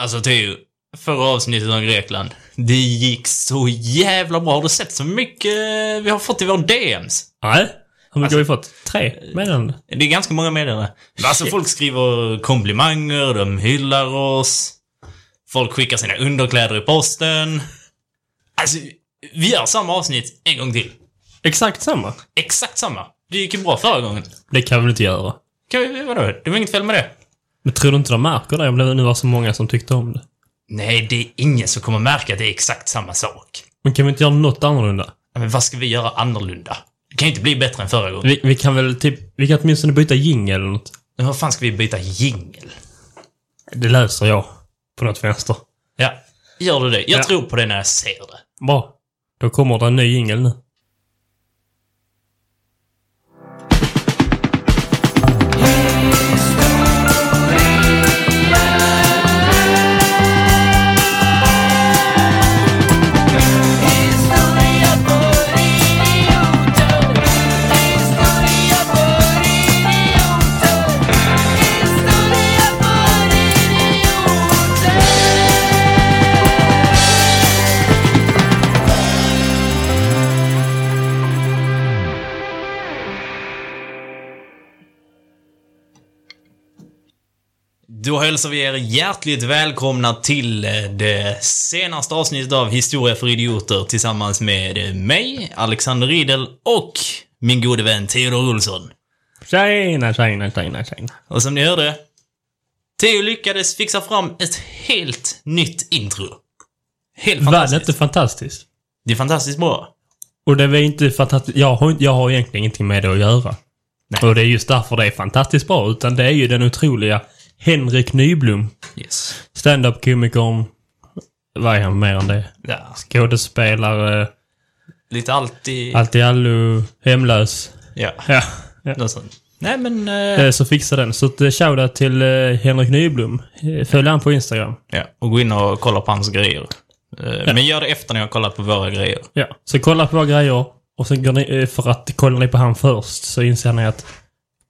Alltså Theo, förra avsnittet om Grekland. Det gick så jävla bra. Har du sett så mycket vi har fått i vår DMs? Nej. Hur mycket Alltså- har vi fått? Tre meddelanden? Det är ganska många meddelanden. Alltså folk skriver komplimanger, de hyllar oss. Folk skickar sina underkläder i posten. Alltså, vi gör samma avsnitt en gång till. Exakt samma. Exakt samma. Det gick ju bra förra gången. Det kan vi inte göra? Kan vi, vadå? Det var inget fel med det. Men tror du inte de märker det om det nu var så många som tyckte om det? Nej, det är ingen som kommer märka att det är exakt samma sak. Men kan vi inte göra något annorlunda? Men vad ska vi göra annorlunda? Det kan ju inte bli bättre än förra gången. Vi, vi kan väl typ, vi kan åtminstone byta jingel eller något. Men vad fan ska vi byta jingel? Det löser jag. På något vänster. Ja, gör du det? Jag Ja. tror på det när jag ser det. Bra. Då kommer det en ny jingel nu. Då hälsar vi er hjärtligt välkomna till eh, det senaste avsnittet av Historia för idioter tillsammans med eh, mig, Alexander Riedel och min gode vän Theodor Olsson. Tjena, tjena, tjena, tjena. Och som ni hörde, Theo lyckades fixa fram ett helt nytt intro. Helt Var det fantastiskt. inte fantastiskt? Det är fantastiskt bra. Och det var inte fantastiskt. Jag har, jag har egentligen ingenting med det att göra. Nej. Och det är just därför det är fantastiskt bra. Utan det är ju den otroliga Henrik Nyblom. Yes. Stand-up-komikern. Vad är han mer än det? Ja. Skådespelare. Lite alltid... Allt i allo. Hemlös. Ja. Ja. ja. Något sånt. Nej men... eh, Eh, Så fixa den. Så eh, shoutout till eh, Henrik Nyblom. Följ han på Instagram. Ja, och gå in och kolla på hans grejer. Eh, Men gör det efter ni har kollat på våra grejer. Ja. Så kolla på våra grejer. Och sen går ni, för att kollar ni på han först så inser ni att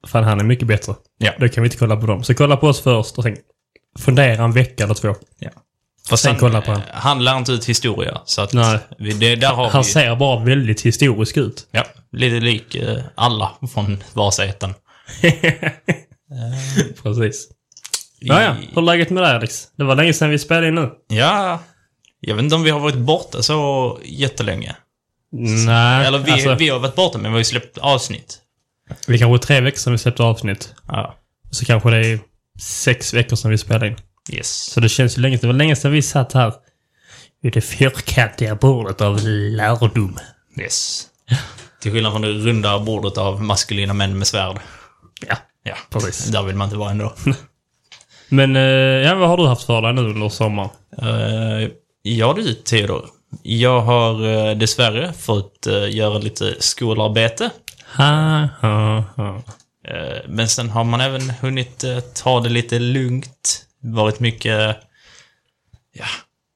fan han är mycket bättre. Ja. Då kan vi inte kolla på dem. Så kolla på oss först och sen fundera en vecka eller två. Fast Sen han, kolla på han. eh, han lär inte ut historia, så att... Nej. Vi, det, där har Han vi... ser bara väldigt historisk ut. Ja, lite lik eh, alla från Vasaätten. Precis. Ja, ja. Hur är läget med dig Alex? Det var länge sedan vi spelade in nu. Ja, jag vet inte om vi har varit borta så jättelänge. Nej, Eller vi, alltså, vi har varit borta, men vi har ju släppt avsnitt. Kanske är tre veckor sedan vi släppte avsnitt. Ja. Så kanske det är sex veckor sedan vi spelade in. Yes. Så det känns ju länge. Det var länge sedan vi satt här vid det fyrkantiga bordet av lärdom. Yes. Till skillnad från det runda bordet av maskulina män med svärd. Ja, Ja, precis. där vill man inte vara ändå. Men, eh, ja, vad har du haft för dig nu under sommaren? Uh, ja du, Theodor. Jag har uh, dessvärre fått göra lite skolarbete. Ha, ha, ha. Eh, Men sen har man även hunnit eh, ta det lite lugnt. Varit mycket... Ja,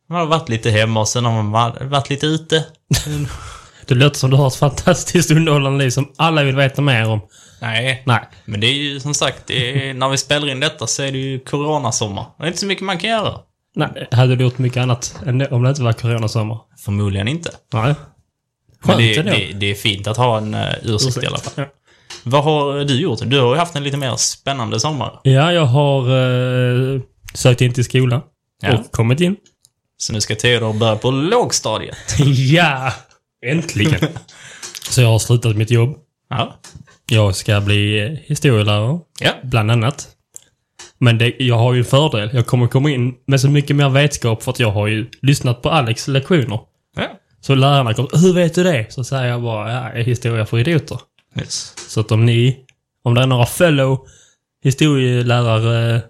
man har varit lite hemma och sen har man va- varit lite ute. Det låter som du har ett fantastiskt underhållande liv som alla vill veta mer om. Nej, Nej. men det är ju som sagt, är, när vi spelar in detta så är det ju coronasommar. Det är inte så mycket man kan göra. Nej, hade du gjort mycket annat om det inte var coronasommar? Förmodligen inte. Nej. Skönt det, det, det är fint att ha en uh, ursäkt, i alla fall. Ja. Vad har du gjort? Du har ju haft en lite mer spännande sommar. Ja, jag har eh, sökt in till skolan. Ja. Och kommit in. Så nu ska Theodor börja på lågstadiet. ja! Äntligen! Så jag har slutat mitt jobb. Ja. Jag ska bli eh, historielärare, Ja. bland annat. Men det, jag har ju en fördel. Jag kommer komma in med så mycket mer vetskap för att jag har ju lyssnat på Alex lektioner. Ja. Så lärarna kommer Hur vet du det? Så säger jag bara, ja, historia för idioter. Yes. Så att om ni, om det är några fellow historielärare,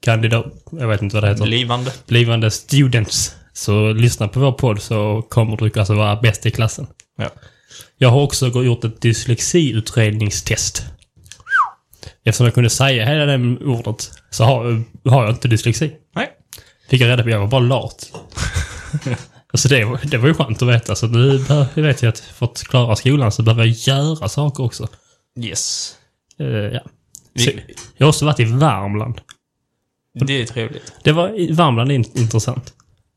kandidat, jag vet inte vad det heter, Blivande. blivande students, så lyssna på vår podd så kommer du alltså vara bäst i klassen. Ja. Jag har också gjort ett dyslexiutredningstest. Eftersom jag kunde säga hela det ordet så har, har jag inte dyslexi. Nej. Fick jag reda på, jag var bara lat. alltså det, var- det var ju skönt att veta. Så nu bör- jag vet jag att för att klara skolan så behöver jag göra saker också. Yes. Eh, ja. Så, jag har också varit i Värmland. Det är trevligt. Det var Värmland in, intressant.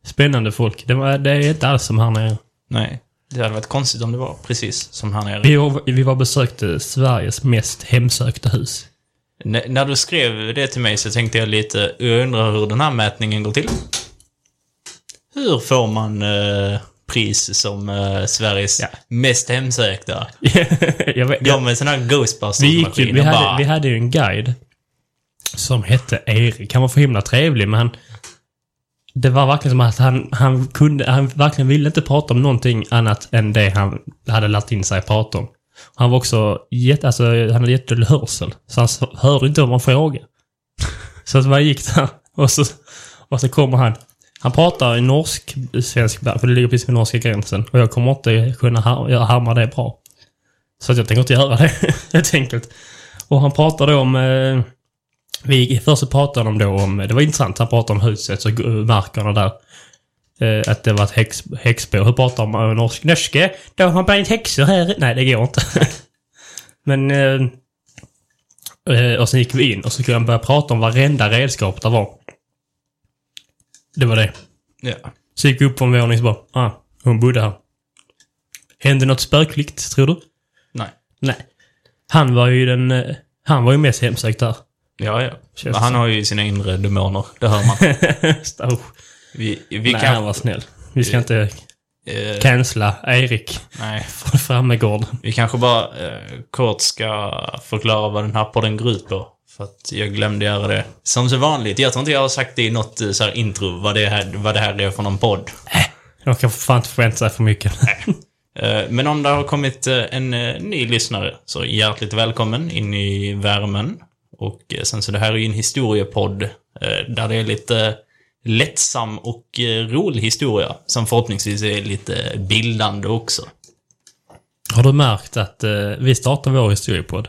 Spännande folk. Det, var, det är inte alls som här nere. Nej. Det hade varit konstigt om det var precis som här nere. Vi var, vi var besökte Sveriges mest hemsökta hus. N- när du skrev det till mig så tänkte jag lite, jag undrar hur den här mätningen går till. Hur får man eh, pris som eh, Sveriges Ja. mest hemsökta? jag vet, Ja, med sån här vi, gick ju, vi, hade, bara... vi hade ju en guide som hette Erik. Han var för himla trevlig, men han... Det var verkligen som att han, han kunde... Han verkligen ville inte prata om någonting annat än det han hade lärt in sig att prata om. Han var också jätte... Alltså, han hade jättedålig hörsel. Så han hörde inte vad man frågade. Så att man gick där och så, och så kommer han. Han pratar i norsk, svensk, för det ligger precis vid norska gränsen. Och jag kommer inte kunna har- härma det bra. Så att jag tänker inte göra det, helt enkelt. Och han pratar då om... Eh, vi, först så pratade de då om... Det var intressant. Han pratade om huset och markerna där. Eh, att det var ett häx, häxbo. Hur pratar man om norsk? Norske? Då har man häxor här. Nej, det går inte. Men... Eh, eh, och sen gick vi in och så kunde han börja prata om varenda redskap där var. Det var det. Ja. Så gick vi upp på en våning så bara, ah, hon bodde här. Hände något spökligt, tror du? Nej. Nej. Han var ju den... eh, Han var ju mest hemsökt där. Ja, ja. Men han har ju sina inre demoner, det hör man. Vi, vi nej, kan... han var snäll. Vi ska inte eh, cancella Erik nej. från Frammegård. Vi kanske bara eh, kort ska förklara vad den här podden går ut på. För att jag glömde göra det. Som så vanligt. Jag tror inte jag har sagt det i något eh, så här intro, vad det, här, vad det här är för någon podd. De kan fan inte förvänta sig för mycket. Eh, Men om det har kommit eh, en eh, ny lyssnare, så hjärtligt välkommen in i värmen. Och eh, sen så det här är ju en historiepodd eh, där det är lite lättsam och eh, rolig historia, som förhoppningsvis är lite bildande också. Har du märkt att eh, vi startar vår historiepodd?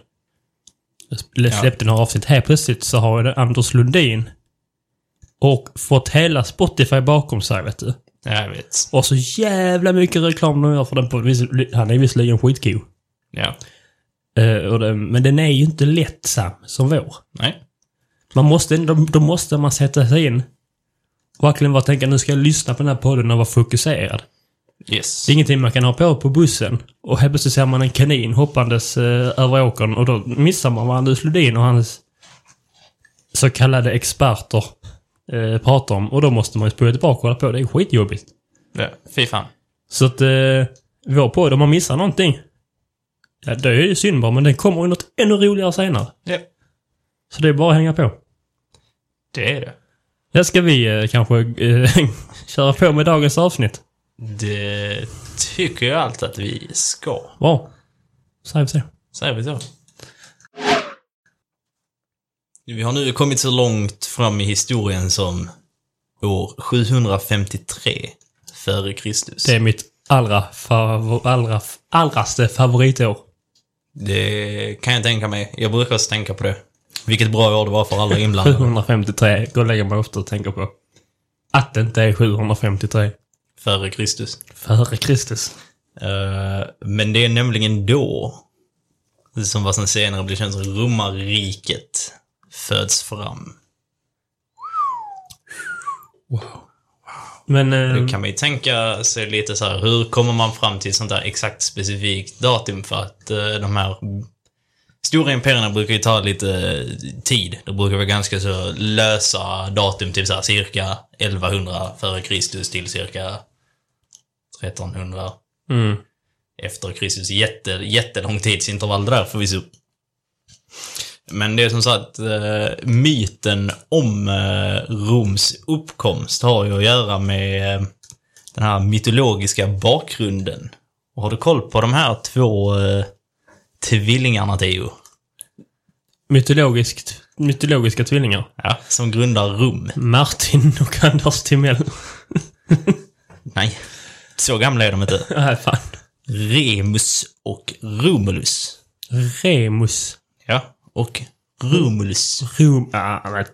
Jag släppte några avsnitt. Här plötsligt så har Anders Lundin och fått hela Spotify bakom sig, vet du. Jag vet. Och så jävla mycket reklam de gör för den podden. Han är visserligen skitgo. Ja. Och det, men den är ju inte lättsam som vår. Nej. Man måste, då, då måste man sätta sig in verkligen bara tänka nu ska jag lyssna på den här podden och vara fokuserad. Yes. Det är ingenting man kan ha på på bussen och helt plötsligt ser man en kanin hoppandes eh, över åkern och då missar man vad Anders Lundin och hans så kallade experter eh, pratar om och då måste man ju spola tillbaka och kolla på. Det är skitjobbigt. Ja, fy fan. Så att eh, vår podd, om man missar någonting, ja det är ju synd bara, men den kommer ju något ännu roligare senare. Ja. Så det är bara att hänga på. Det är det. Ja, ska vi eh, kanske eh, köra på med dagens avsnitt? Det tycker jag allt att vi ska. Bra. Säger vi så. Säger vi så. Vi har nu kommit så långt fram i historien som år 753 före Kristus. Det är mitt allra, favor, allra, allraste favoritår. Det kan jag tänka mig. Jag brukar också tänka på det. Vilket bra år det var för alla inblandade. 753 går och lägger mig ofta och tänker på. Att det inte är 753 före Kristus. före Kristus. Eh, men det är nämligen då, som vad som senare blir känt som romarriket, föds fram. Men... Eh, Då kan man ju tänka sig lite så här, hur kommer man fram till sånt där exakt specifikt datum? För att eh, de här stora imperierna brukar ju ta lite tid. Det brukar vara ganska så lösa datum, typ så här cirka 1100 före Kristus till cirka 1300 mm. efter Kristus. Jätte, jättelång tidsintervall där förvisso. Men det är som sagt, eh, myten om eh, Roms uppkomst har ju att göra med eh, den här mytologiska bakgrunden. Och har du koll på de här två eh, tvillingarna, Theo? Mytologiskt, mytologiska tvillingar. Ja, som grundar Rom. Martin och Anders Timell. Nej, så gamla är de inte. Nej, fan. Remus och Romulus. Remus. Ja, och Romulus. Rom... Ah, men...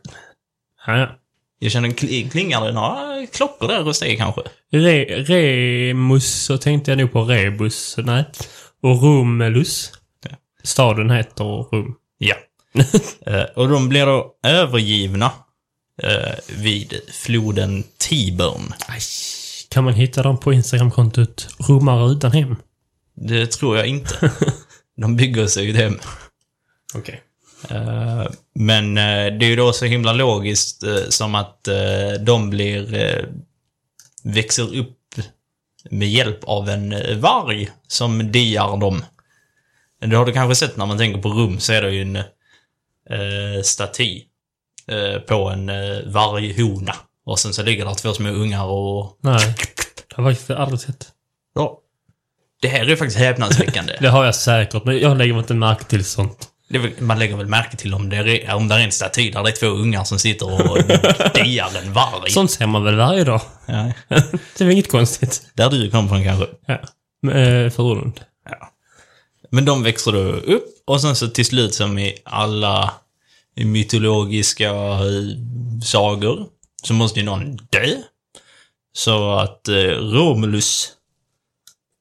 Ja. Jag känner, kli- klingar det några klockor där hos dig kanske? Re, Remus, så tänkte jag nog på Rebus. Nej. Och Romulus. Staden heter Rom. Ja. Eh, och de blir då övergivna eh, vid floden Tiburn. Aj. Kan man hitta dem på Instagramkontot Romare utan hem? Det tror jag inte. De bygger sig ett hem. Okej. Eh, Men det är ju då så himla logiskt som att de blir... växer upp med hjälp av en varg som diar dem. Det har du kanske sett när man tänker på rum, så är det ju en eh, staty eh, på en eh, varghona. Och sen så ligger där två små ungar och... Nej. Det har jag faktiskt aldrig sett. Ja. Det här är ju faktiskt häpnadsväckande. Det har jag säkert, men jag lägger inte märke till sånt. Väl, man lägger väl märke till om det är, om det är en staty där det är två ungar som sitter och diar en varg. Sånt ser man väl varje dag? Ja. det är väl inget konstigt. Där du kommer från kanske. Ja. Eh. Ja. Men de växer då upp och sen så till slut som i alla mytologiska eh, sagor så måste ju någon dö. Så att eh, Romulus...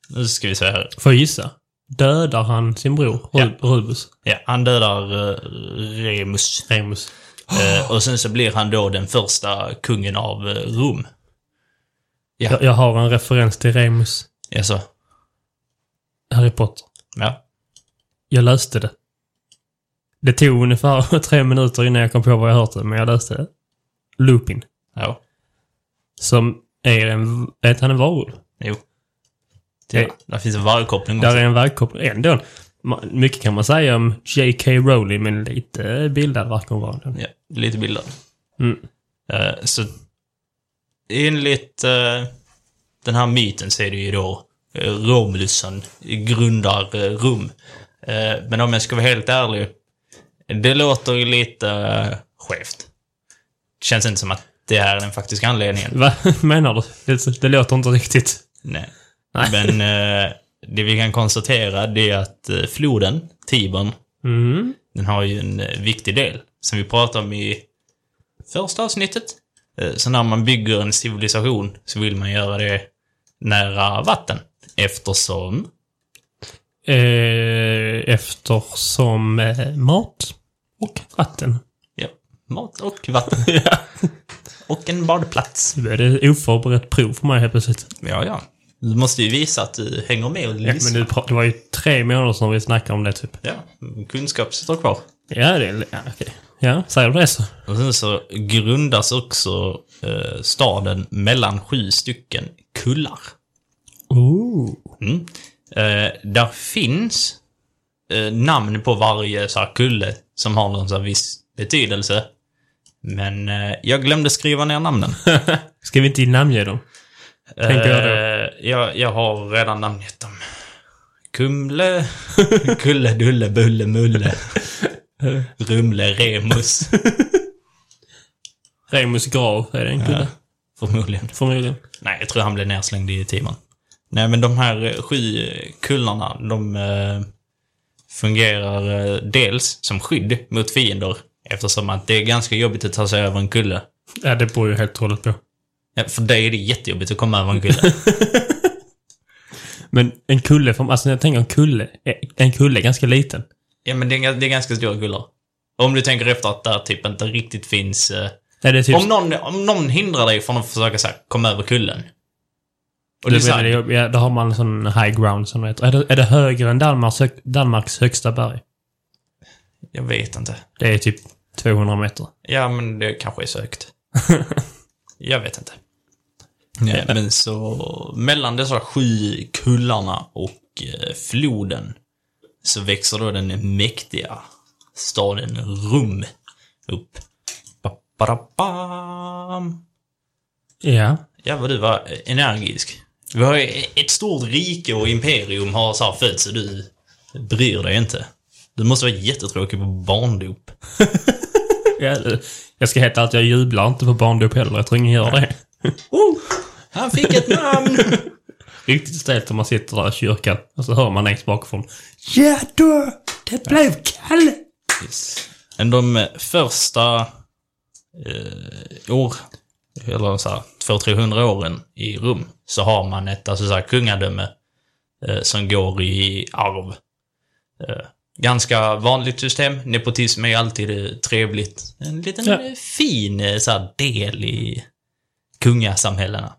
Nu ska vi se här. Får jag gissa? Dödar han sin bror, Ja. Ru- Rubus? Ja, han dödar eh, Remus. Remus. Eh, och sen så blir han då den första kungen av eh, Rom. Ja. Jag, jag har en referens till Remus. Alltså, Harry Potter. Ja. Jag löste det. Det tog ungefär tre minuter innan jag kom på vad jag hört det, men jag löste det. Lupin. Ja. Som är en... Är inte han en varulv? Jo. Det, där finns en vargkoppling också. Där är en vägkoppling. Ändå. Mycket kan man säga om J.K. Rowling, men lite bildad verkar hon vara. Ja, lite bildad. Mm. Eh, så enligt eh, den här myten så är det ju då uh, Romulus som grundar Rom. Eh, men om jag ska vara helt ärlig, det låter ju lite uh, skevt. Det känns inte som att det här är den faktiska anledningen. Vad menar du? Det, det låter inte riktigt. Nej. Nej. Men eh, det vi kan konstatera det är att eh, floden, Tibern, Mm. den har ju en eh, viktig del. Som vi pratade om i första avsnittet. Eh, Så när man bygger en civilisation så vill man göra det nära vatten. Eftersom... Eh, eftersom eh, mat och vatten. Ja, mat och vatten. Och en badplats. Nu är det oförberett prov för mig helt plötsligt. Ja, ja. Du måste ju visa att du hänger med och Ja, men lyssnar. du, det var ju tre månader sedan vi snackade om det typ. Ja, kunskap sitter kvar. Ja, det är... Ja, okej. Ja, säger du det så. Och sen så grundas också eh, staden mellan sju stycken kullar. Ooh. Mm. Eh, där finns eh, namn på varje så här, kulle som har någon så här, viss betydelse. Men eh, jag glömde skriva ner namnen. Ska vi inte namnge dem? Tänker jag då. Eh, jag, jag har redan namngett dem. Kumle, Kulle, Dulle, Bulle, Mulle, Rumle, Remus. Remus grav, är det en kulle? Förmodligen. Förmodligen. Nej, jag tror han blev nerslängd i timern. Nej, men de här eh, sju kullarna, de eh, fungerar eh, dels som skydd mot fiender. Eftersom att det är ganska jobbigt att ta sig över en kulle. Ja, det beror ju helt och hållet på. Ja, för dig är det jättejobbigt att komma över en kulle. Men en kulle, alltså när jag tänker en kulle, en kulle är ganska liten. ja, men det är, det är ganska stora kullar. Om du tänker efter att där typ inte riktigt finns... Eh, det typ... om, någon, om någon hindrar dig från att försöka så här, komma över kullen. Och det, du säger, det, ja, då har man sån high ground som heter. Är det, är det högre än Danmarks, hög, Danmarks högsta berg? jag vet inte. Det är typ 200 meter. Ja, men det kanske är sökt. jag vet inte. Nej, men så mellan dessa sju kullarna och eh, floden så växer då den mäktiga staden Rum upp. Ba-ba-da-bam. Ja. Ja, vad du var energisk. Vi har ju ett stort rike och imperium har så här fötts och du bryr dig inte. Du måste vara jättetråkig på barndop. jag ska helt ärligt, jag jublar inte på barndop heller. Jag tror ingen gör det. Oh, han fick ett namn! Riktigt stelt om man sitter där i kyrkan och så hör man längst bakifrån. Ja då! Det blev Kalle! Yes. Men de första eh, år, eller så här, 200-300 åren i Rum, så har man ett alltså, så här, kungadöme eh, som går i arv. Eh, ganska vanligt system. Nepotism är alltid eh, trevligt. En liten Ja. eh, fin eh, så här, del i kungasamhällena.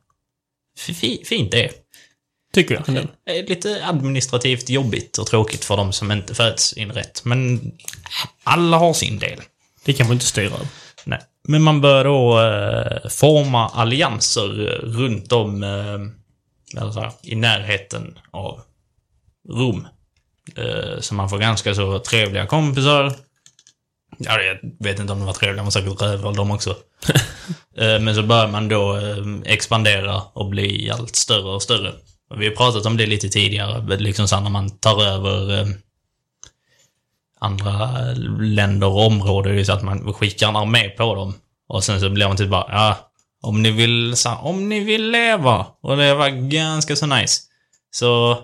Fi- Fint det är. Tycker jag. Det är lite administrativt jobbigt och tråkigt för de som inte föds in rätt. Men alla har sin del. Det kan man inte styra över. Men man bör då eh, forma allianser runt om eh, eller så här, i närheten av Rom. Eh, så man får ganska så trevliga kompisar. Ja, jag vet inte om de var trevliga, men säkert rövhål de också. eh, men så bör man då eh, expandera och bli allt större och större. Vi har pratat om det lite tidigare, liksom så när man tar över eh, andra länder och områden, det är så att man skickar en armé på dem. Och sen så blir man typ bara, ja, om ni vill, så, om ni vill leva och leva ganska så nice, så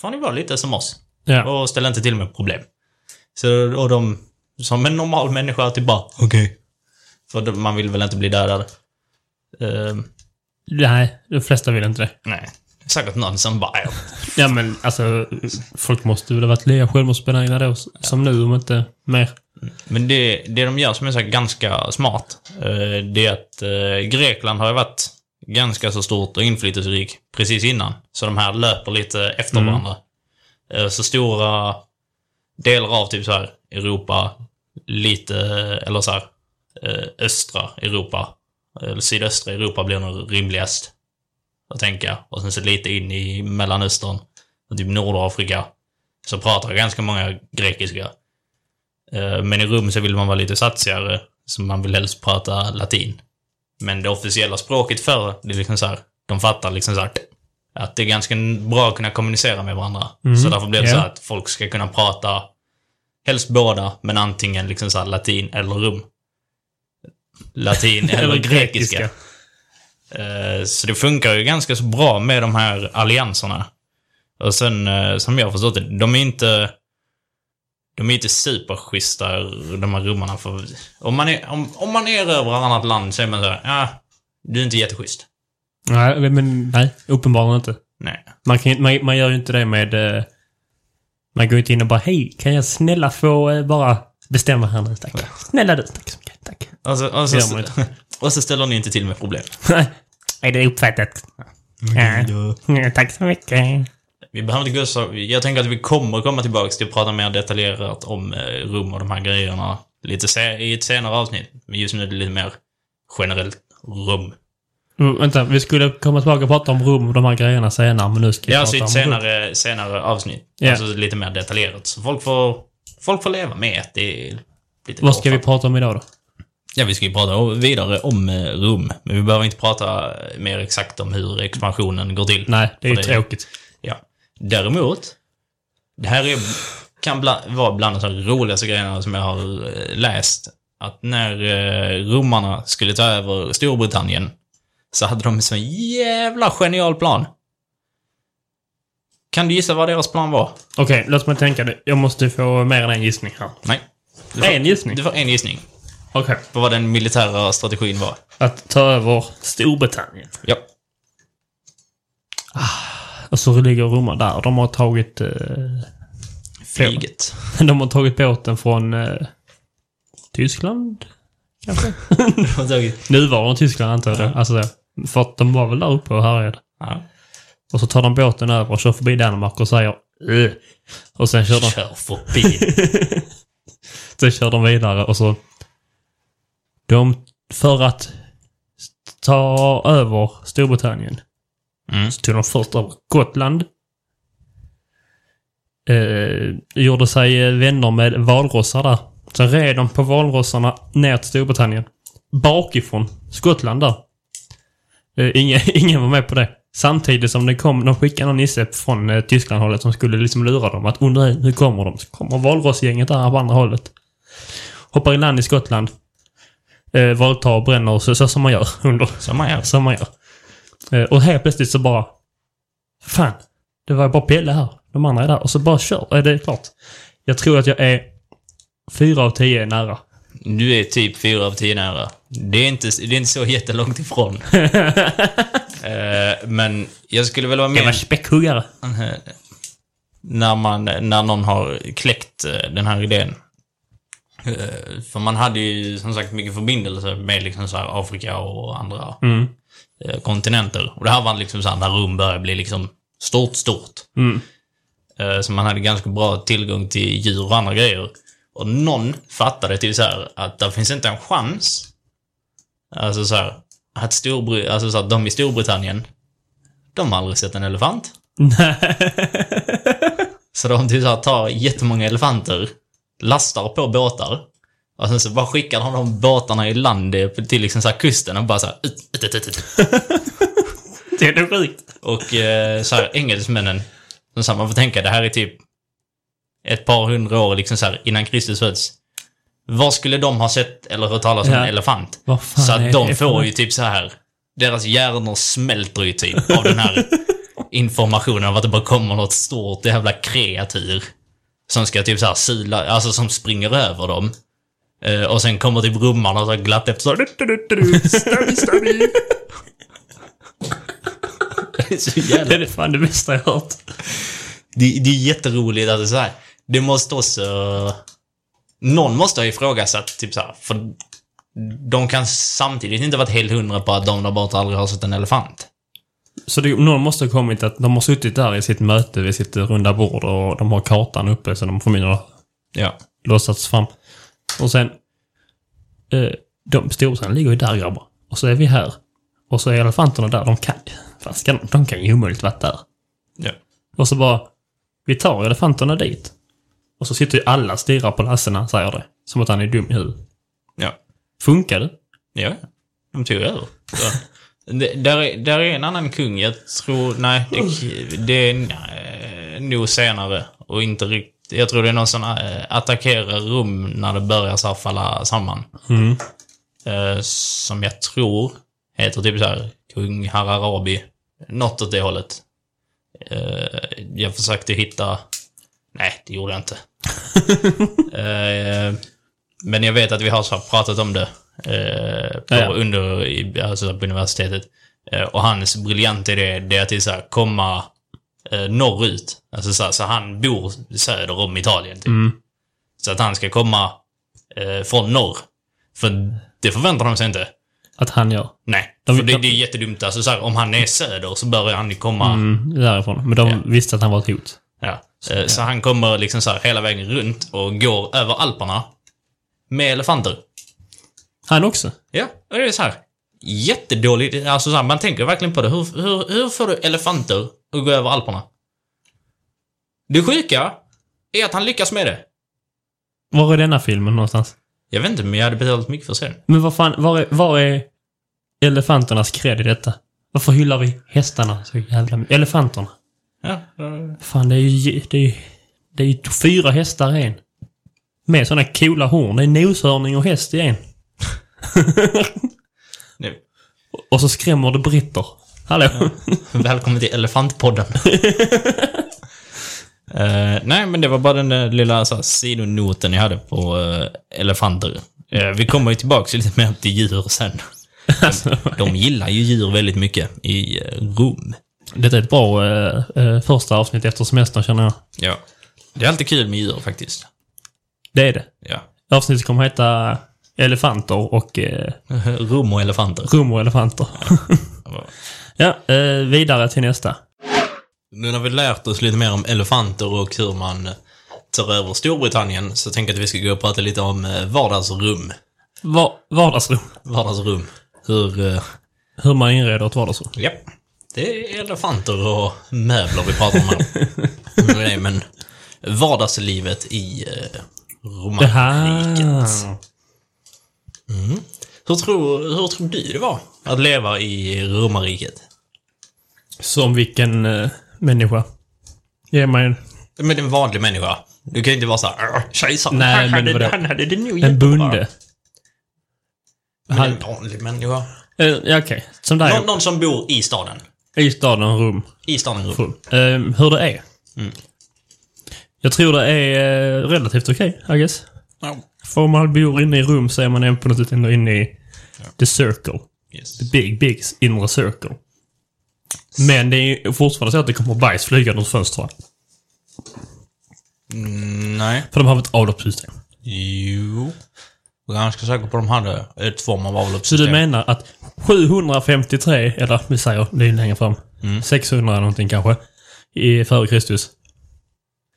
får ni vara lite som oss. Ja. Och ställa inte till med problem. Så, och de, som en normal människa, typ bara, okej. För de, man vill väl inte bli dödad. Ehm, Nej, de flesta vill inte det. nej. Säkert någon som bara, ja. Men alltså, folk måste väl ha varit lika självmordsbenägna då, som nu, om inte mer. Men det, det de gör som är här ganska smart, eh, det är att eh, Grekland har ju varit ganska så stort och inflytelserik precis innan. Så de här löper lite efter varandra. Eh, Så stora delar av typ så här Europa, lite, eller så här östra Europa, eller sydöstra Europa blir nog rimligast att tänka. Och sen så lite in i Mellanöstern, och typ Nordafrika, så pratar ganska många grekiska. Eh, Men i Rum så vill man vara lite satsigare, så man vill helst prata latin. Men det officiella språket för det är liksom så här, de fattar liksom så här, att det är ganska bra att kunna kommunicera med varandra. Så därför blir det ja. så att folk ska kunna prata, helst båda, men antingen liksom så här latin eller rum. Latin eller grekiska. Eh, Så det funkar ju ganska så bra med de här allianserna. Och sen, eh, som jag har förstått det, de är inte... De är inte superschyssta, de här rummarna. För om man, är, om, om man är över ett annat land så är man så här, ja, du är inte jätteschysst. Nej, men nej, uppenbarligen inte. Nej. Man, kan, man, man gör ju inte det med... eh, Man går inte in och bara hej, kan jag snälla få bara bestämma här nu, tack. Snälla du, tack så mycket, tack. Och så, och, Det gör man så, och så ställer ni inte till med problem. Är det uppfattat? Ja. Ja, tack så mycket. Vi behöver inte gå så... Jag tänker att vi kommer komma tillbaka till att prata mer detaljerat om eh, rum och de här grejerna lite se, i ett senare avsnitt. Men just nu är det lite mer generellt rum. Mm, vänta, vi skulle komma tillbaka och prata om rum och de här grejerna senare, men nu ska vi Ja, prata i om ett rum. senare, senare avsnitt. Ja. Alltså lite mer detaljerat. Så folk får, folk får leva med att det är lite Vad ska vi prata om idag då? Ja, vi ska ju prata vidare om eh, rum. Men vi behöver inte prata eh, mer exakt om hur expansionen går till. Nej, det är ju tråkigt. Ja. Däremot, det här är, kan bla, vara bland de roligaste grejerna som jag har eh, läst. Att när romarna skulle ta över Storbritannien så hade de en sån jävla genial plan. Kan du gissa vad deras plan var? Okej, låt mig tänka. Jag måste få mer än en gissning här. Nej. Får, En gissning? Du får en gissning Okej. på vad den militära strategin var. Att ta över Storbritannien. Ja. Och så ligger Roma där. De har tagit... Eh, Flyget. de har tagit båten från eh, Tyskland? Kanske? Nuvarande Tyskland antar jag. Alltså det. För att de var väl där uppe och härjade. ja. Och så tar de båten över och kör förbi Danmark och säger "Ugh." Och sen kör de, Kör förbi. sen kör de vidare och så... De, för att ta över Storbritannien Mm. så tog de först över Gotland. Eh, gjorde sig vänner med valrossar där. Sen red de på valrossarna ner till Storbritannien. Bakifrån Skottland där. Eh, ingen, ingen var med på det. Samtidigt som det kom, de skickade någon nisse från eh, Tysklandhållet som skulle liksom lura dem att undra nu kommer de. Så kommer valrossgänget där på andra hållet. Hoppar i land i Skottland. Eh, våldtar och bränner så, så som man gör under Som man gör. som man gör. Eh, Och helt plötsligt så bara... Fan, det var bara Pelle här. De andra är där. Och så bara kör. Är det klart? Jag tror att jag är fyra av tio nära. Du är typ 4 av 10 nära. Det är inte, det är inte så jättelångt ifrån. Eh, men jag skulle väl vara Jag var med... späckhuggare. när, man, när någon har kläckt eh, den här idén. Eh, För man hade ju som sagt mycket förbindelser med liksom så Afrika och andra Mm. eh, kontinenter. Och det här var liksom så här när Rom började bli liksom stort, stort. Mm. Eh, Så man hade ganska bra tillgång till djur och andra grejer. Och någon fattade till så här att det finns inte en chans. Alltså så här, att Storbr- alltså så här, de i Storbritannien, de har aldrig sett en elefant. Så de typ så här, tar jättemånga elefanter, lastar på båtar. Och sen så bara skickar de de båtarna i land till liksom så här kusten och bara så här, ut, ut, ut, ut. Det är sjukt. Och eh, så här, engelsmännen, som så här, man får tänka, det här är typ ett par hundra år liksom så här, innan Kristus föds. Vad skulle de ha sett eller hört talas om Ja. en elefant? Så att de får ju typ så här deras hjärnor smälter ju typ av den här informationen av att det bara kommer något stort jävla kreatur. Som ska typ så här sila, alltså som springer över dem. Eh, och sen kommer typ rummarna och så glatt efter så stabby, stabby. Det är så jävla Det är fan det bästa jag hört. det, det är jätteroligt att det är så här. Det måste också... Någon måste ha ifrågasatt, typ så här, för de kan samtidigt inte varit helt hundra på att de där borta aldrig har sett en elefant. Så det, någon måste ha kommit att de har suttit där i sitt möte vid sitt runda bord och de har kartan uppe så de förmodligen Ja. låtsats fram. Och sen... Eh, de storsarna ligger ju där grabbar. Och så är vi här. Och så är elefanterna där. De kan... Fan, ska de, de kan ju omöjligt varit där. Ja. Och så bara... Vi tar elefanterna dit. Och så sitter ju alla och stirrar på Lasse när han säger det. Som att han är dum i huvudet. Ja. Funkar det? Ja. De tog över. Det, där, är, där är en annan kung, jag tror... Nej, det, det är nej, nog senare. Och inte riktigt... Jag tror det är någon som äh, attackerar Rom när det börjar så falla samman. Mm. Eh, som jag tror heter typ så här kung Hararabi. Något åt det hållet. Eh, jag försökte hitta... Nej, det gjorde jag inte. Eh, men jag vet att vi har pratat om det eh, på, Ja, ja. under, i- alltså på universitetet. Eh, och hans briljant idé, det är att det är så här, komma eh, norrut. Alltså så, här, så han bor söder om Italien. Typ. Mm. Så att han ska komma eh, från norr. För det förväntar de sig inte. Att han gör. Nej, De- för det, de- det är jättedumt. Alltså, så här, om han är söder så bör han ju komma... Mm, därifrån. Men de Ja. visste att han var ett hot. Ja. Eh, Så han kommer liksom så här hela vägen runt och går över Alperna med elefanter. Han också? Ja, och det är så här jättedåligt. Alltså så här, man tänker verkligen på det. Hur, hur, hur får du elefanter att gå över Alperna? Det sjuka är att han lyckas med det. Var är denna filmen någonstans? Jag vet inte, men jag hade betalat mycket för att se den. Men vad fan, var är, var är elefanternas cred i detta? Varför hyllar vi hästarna så jävla mycket? Elefanterna? Ja, Fan, det är ju... Det är ju, det är ju fyra hästar i en. Med såna coola horn. Det är noshörning och häst i en. nu. Och så skrämmer det britter. Hallå? Välkommen till Elefantpodden. Eh, nej, men det var bara den där lilla så här, sidonoten jag hade på eh, elefanter. Eh, vi kommer ju tillbaka lite mer till djur sen. alltså, De gillar ju djur väldigt mycket i Rom. detta är ett bra första avsnitt efter semestern känner jag. Ja. Det är alltid kul med djur faktiskt. Det är det. Ja. Avsnittet kommer att heta Elefanter och eh, Rom och elefanter. Rum och elefanter. ja, eh, vidare till nästa. Nu när vi lärt oss lite mer om elefanter och hur man eh, tar över Storbritannien så tänker jag att vi ska gå och prata lite om eh, vardagsrum. Va vardagsrum. Vardagsrum. Hur... eh, Hur man inreder ett vardagsrum. Ja. Det är elefanter och möbler vi pratar om här. Nej, men vardagslivet i eh, Det romarriket. Hur tror, hur tror du det var att leva i romarriket? Som vilken eh, människa. Ge mig en, Men en vanlig människa. Du kan ju inte vara såhär "Åh, kejsaren, Nej, han, men hade, vadå? han hade det nog en jättebra." bonde. Men Han- en vanlig människa. Eh, ja, Okej, som. Någon, någon som bor i staden. I staden Rum. I staden Rom. Rum. Eh, hur det är. Mm. Jag tror det är eh, relativt okej, I guess. Ja. För om man bor inne i rum så är man på något sätt ändå inne i the circle. Yes. The big, big inre circle. Men det är ju fortfarande så att det kommer bajs flygande ur fönstret. Mm, nej. För de har ett avloppssystem. Jo. Jag är ganska säker på att de hade ett form av Så avloppssystem. du menar att 753, eller vi säger, det är längre fram, 600 någonting kanske, i, före Kristus.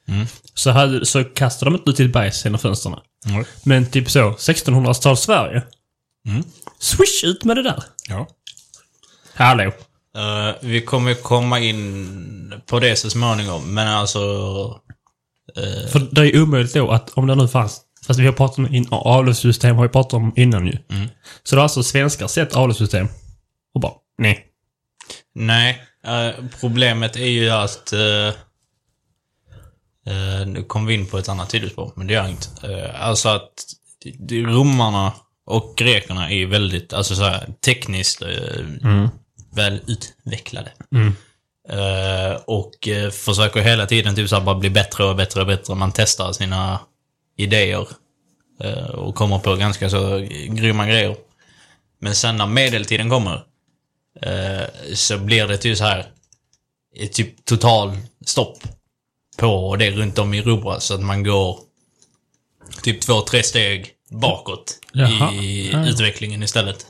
Mm. Så, hade, så kastade de inte ut till bajs genom fönstren. Mm. Men typ så, 1600-tal Sverige. Mm. Swish ut med det där. Ja. Hallå. Eh, vi kommer komma in på det så småningom, men alltså... eh, För det är omöjligt då att om det nu fanns, fast vi har pratat om avloppssystem har vi pratat om innan ju. Mm. Så det har alltså svenskar sett avloppssystem och bara, nej. Nej, eh, problemet är ju att... eh, nu kom vi in på ett annat tidsspår, men det gör inget. Uh, alltså att romarna och grekerna är väldigt, alltså så här, tekniskt eh, väl utvecklade. Mm. Eh, och eh, försöker hela tiden typ så här, bara bli bättre och bättre och bättre. Man testar sina idéer eh, och kommer på ganska så grymma grejer. Men sen när medeltiden kommer eh, så blir det typ så här typ total stopp på det runt om i Europa så att man går typ två, tre steg bakåt Jaha. i Ja. utvecklingen istället.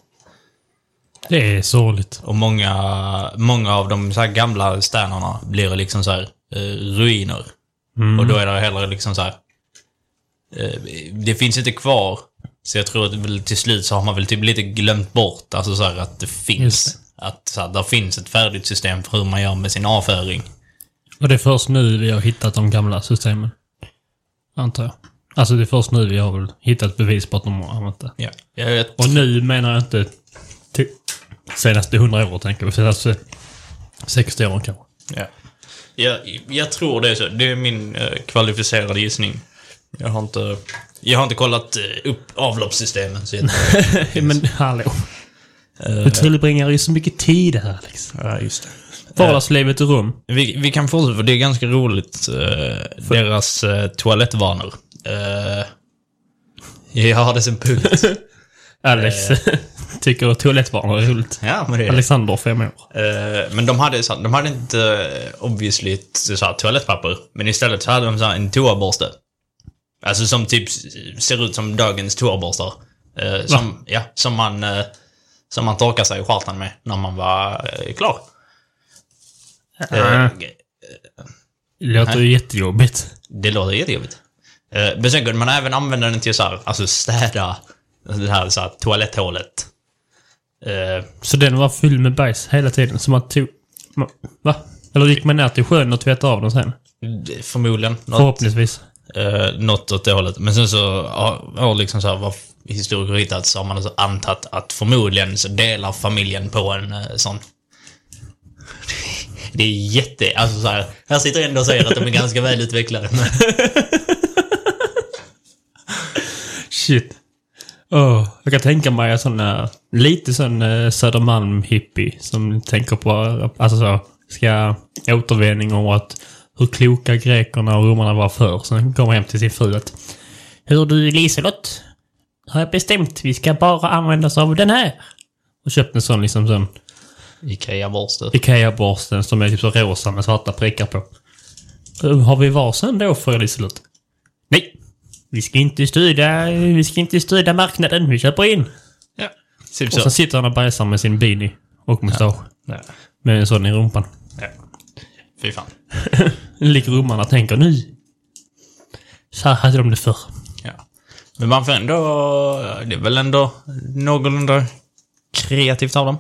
Det är sorgligt. Och många, många av de så här gamla städerna blir liksom så här eh, ruiner. Och då är det heller liksom så här. Eh, det finns inte kvar. Så jag tror att till slut så har man väl typ lite glömt bort alltså så här att det finns. Att så här, där finns ett färdigt system för hur man gör med sin avföring. Och det är först nu vi har hittat de gamla systemen. Antar jag. Alltså det är först nu vi har väl hittat bevis på att de har använt det. Ja. Jag vet. Och nu menar jag inte till senaste 100 år tänker vi. Senaste 60 år kanske. Ja. Jag, jag tror det är så. Det är min eh, kvalificerade gissning. Jag har inte, jag har inte kollat eh, upp avloppssystemen så jag Men hallå. Du tillbringar ju så mycket tid här Alex. Ja, just det. Vardagslivet i rum. Vi, vi kan fortsätta, för det är ganska roligt. Eh, deras eh, toalettvanor. Eh, jag har det som punkt. Alex tycker att toalettvanor är roligt. ja, men det är det. Alexander, fem år. Eh, men de hade, så, de hade inte eh, obviously ett så här, toalettpapper. Men istället så hade de så här, en toaborste. Alltså som typ ser ut som dagens toaborstar. Eh, som, ja, som man, eh, som man torkar sig i stjärten med när man var eh, klar. Det låter ju jättejobbigt. Det låter jättejobbigt. Eh, Men sen kunde man även använda den till så här, alltså städa det här, så här toaletthålet. Så den var full med bajs hela tiden. Så man tog... Va? Eller gick man ner till sjön och tvättade av den sen? förmodligen. Något, Förhoppningsvis. eh, något åt det hållet. Men sen så har, har liksom så här, vad historiker hittat så har man alltså antagit att förmodligen så delar familjen på en sån. Det är jätte... Alltså så här, här sitter jag ändå och säger att de är ganska välutvecklade. Men, Shit. Oh, jag kan tänka mig en sån eh, lite sån uh, Södermalm-hippie som tänker på, alltså så, ska återvändning och att hur kloka grekerna och romarna var förr. Sen kommer hem till sin fru att Hur du Liselott? Har jag bestämt. Vi ska bara använda oss av den här. Och köpt en sån liksom sån Ikea-borste. Ikea-borsten som är typ så rosa med svarta prickar på. Har vi varsin då för Liselott? Nej! Vi ska inte stödja, vi ska inte stödja marknaden. Vi köper in. Ja. Typ Och så. så sitter han och bajsar med sin beanie och mustasch. Ja. Med en sån i rumpan. Ja. Fy fan. Ligger rummarna och tänker nu. Så här hade de det förr. Ja. Men man får ändå... Det är väl ändå någorlunda kreativt av dem.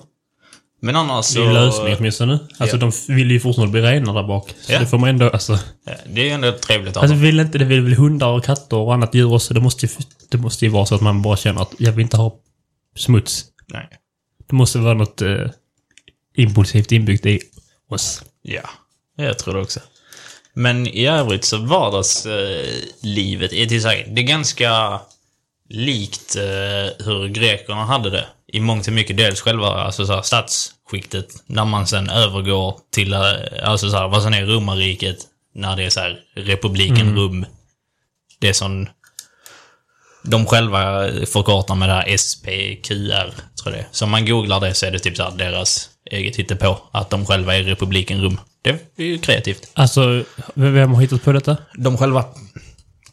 Men annars Det så... är ju lösning åtminstone. Alltså Ja. de vill ju fortfarande bli rena där bak. Så Ja. det får man ändå, alltså. Ja, Det är ändå trevligt av Alltså vill inte, det vill väl hundar och katter och annat djur också. Det måste ju, det måste ju vara så att man bara känner att jag vill inte ha smuts. Nej. Det måste vara något eh, impulsivt inbyggt i oss. Ja, jag tror det också. Men i övrigt så vardagslivet är till sig, det är ganska likt eh, hur grekerna hade det. I mångt och mycket dels själva alltså så här, statsskiktet, när man sen övergår till eh, alltså så här, vad som är romarriket, när det är så här, republiken Rum. Det som de själva förkortar med det här SPQR, tror jag. Så om man googlar det så är det typ så här deras eget på att de själva är republiken Rum. Det är ju kreativt. Alltså, vem har hittat på detta? De själva.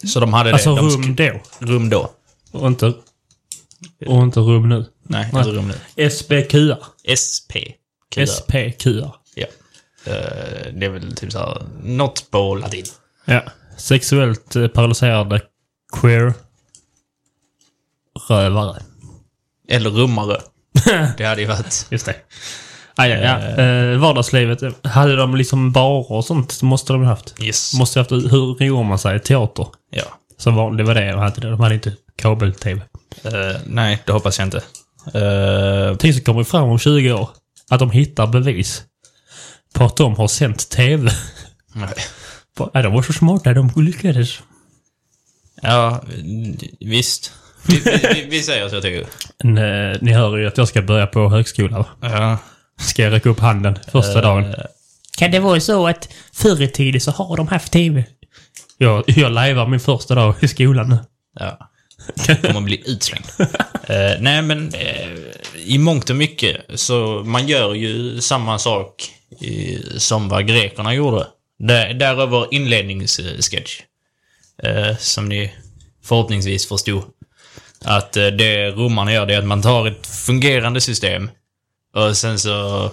Så de hade Alltså det. De rum då. rum då. Och inte, och inte rum nu. Nej, Nej. inte rum nu. SBQR. SP. QR. SPQR. Ja. Eh, det är väl typ såhär, något på latin. Ja. Sexuellt eh, paralyserade queer rövare. Eller rummare. det hade ju varit... Just det. Ah, ja, ja. Eh, vardagslivet. eh, Hade de liksom barer och sånt så måste de ha haft. Yes. Måste ha haft, hur roar man sig? Teater. Ja. Som var, det var det de hade. De hade inte kabel-tv. Eh, nej, det hoppas jag inte. Uh, Tänk så kommer fram om 20 år. Att de hittar bevis. På att de har sänt tv. nej. Ja, de var så smarta, de lyckades. Ja, visst. Vi, vi, vi säger så, jag tycker Nej, ni hör ju att jag ska börja på högskolan. Ja. Ska jag räcka upp handen första dagen? Eh, Kan det vara så att förr i tiden så har de haft tv? Jag, jag lajvar min första dag i skolan nu. Ja. Kommer bli utslängd. Eh, nej, men eh, i mångt och mycket så man gör ju samma sak i, som vad grekerna gjorde. Där, däröver inledningssketch. Eh, som ni förhoppningsvis förstod. Att eh, det romarna gör det är att man tar ett fungerande system och sen så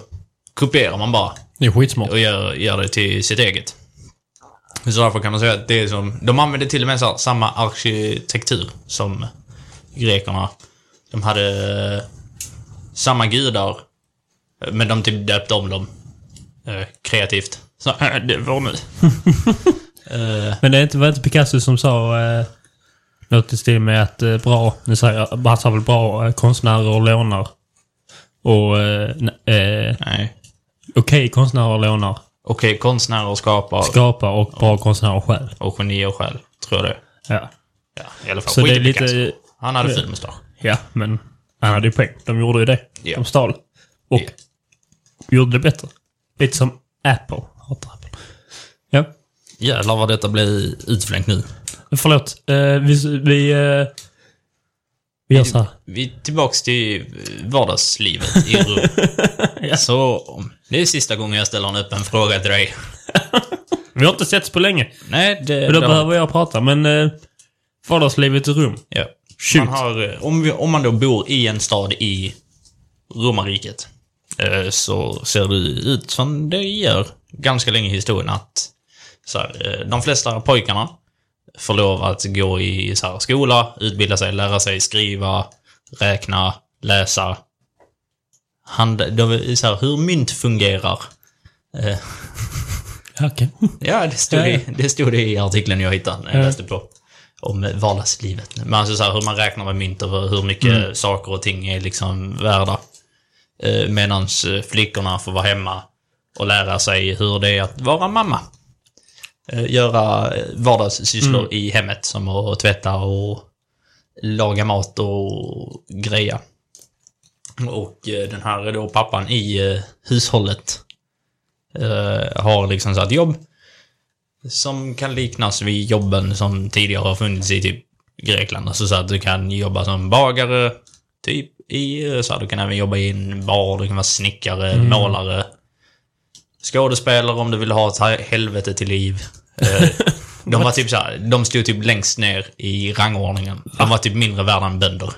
kopierar man bara Det är skitsmart. och gör, gör det till sitt eget. Så därför kan man säga att det är som... De använde till och med här, samma arkitektur som grekerna. De hade eh, samma gudar, eh, men de typ döpte om dem eh, kreativt. Så, det var nu. Men det är inte, var inte Picasso som sa eh, något i stil med att eh, bra, nu säger jag, han sa väl bra eh, konstnärer lånar. Och eh, nej. okej konstnärer lånar, Okej, konstnärer skapar skapar och bra konstnärer själv. och genier själv, tror jag det. Ja. Ja, i alla fall. Så Skit det är i Picasso. lite... Han hade ful mustasch. Ja, men han hade ju poäng. De gjorde ju det. Ja. De stal. Och Ja. gjorde det bättre. Lite som Apple. Hatar Apple. Ja. Jävlar vad detta blir utflängt nu. Förlåt. Eh, vi... Vi, eh, vi gör så här. Vi är tillbaks till vardagslivet i Rum. Så, det är sista gången jag ställer en öppen fråga till dig. Vi har inte setts på länge. Nej, det... Och då det- behöver jag prata, men... Eh, vardagslivet i rum. Ja. Shoot. Man har, eh, om, vi, om man då bor i en stad i romarriket, eh, så ser det ut som det gör ganska länge i historien att så här, eh, de flesta pojkarna får lov att gå i så här, skola, utbilda sig, lära sig skriva, räkna, läsa. Hand, de, så här, hur mynt fungerar. Eh, Okej. Ja, det stod, Ja, ja. det, det stod det i artikeln jag hittade när jag Ja. läste på. Om vardagslivet. Men alltså så här, hur man räknar med mynt och hur mycket Mm. saker och ting är liksom värda. Eh, Medan flickorna får vara hemma och lära sig hur det är att vara mamma. Eh, Göra eh, vardagssysslor Mm. i hemmet som att tvätta och laga mat och greja. Och eh, den här är då pappan i hushållet har liksom så ett jobb som kan liknas vid jobben som tidigare har funnits i typ Grekland. Alltså så att du kan jobba som bagare, typ i USA. Du kan även jobba i en bar, du kan vara snickare, målare, skådespelare om du vill ha ett he- helvete till liv. Eh, de var typ så här, de stod typ längst ner i rangordningen. De var typ mindre värda än bönder.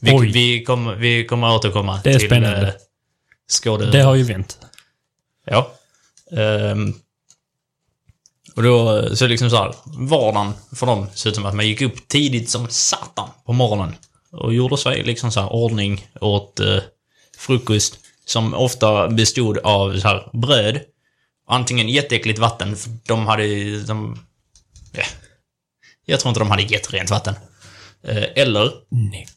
Vi, Oj. vi, kommer, vi kommer återkomma Det är till spännande. eh. Det har ju vänt. Ja. Ehm, och då, så liksom så här, vardagen för dem ser ut som att man gick upp tidigt som satan på morgonen. Och gjorde sig liksom så här ordning åt eh, frukost. Som ofta bestod av så här bröd. Antingen jätteäckligt vatten, för de hade de, ja, Jag tror inte de hade jätterent vatten. Eh, eller, Nej.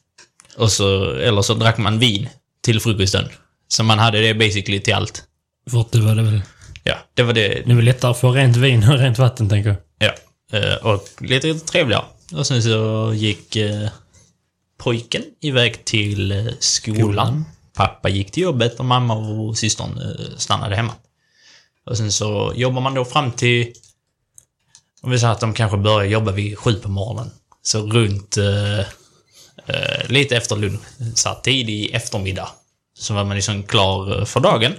och så, eller så drack man vin till frukosten. Så man hade det basically till allt. Det var det väl... Ja, det var det. Det är väl lättare att få rent vin och rent vatten, tänker jag. Ja. Eh, Och lite trevligare. Och sen så gick eh, pojken iväg till eh, skolan. Skolan. Pappa gick till jobbet och mamma och systern eh, stannade hemma. Och sen så jobbar man då fram till... Om vi säger att de kanske börjar jobba vid sju på morgonen. Så runt eh, eh, lite efter lunch, så här tidig eftermiddag, så var man liksom klar eh, för dagen.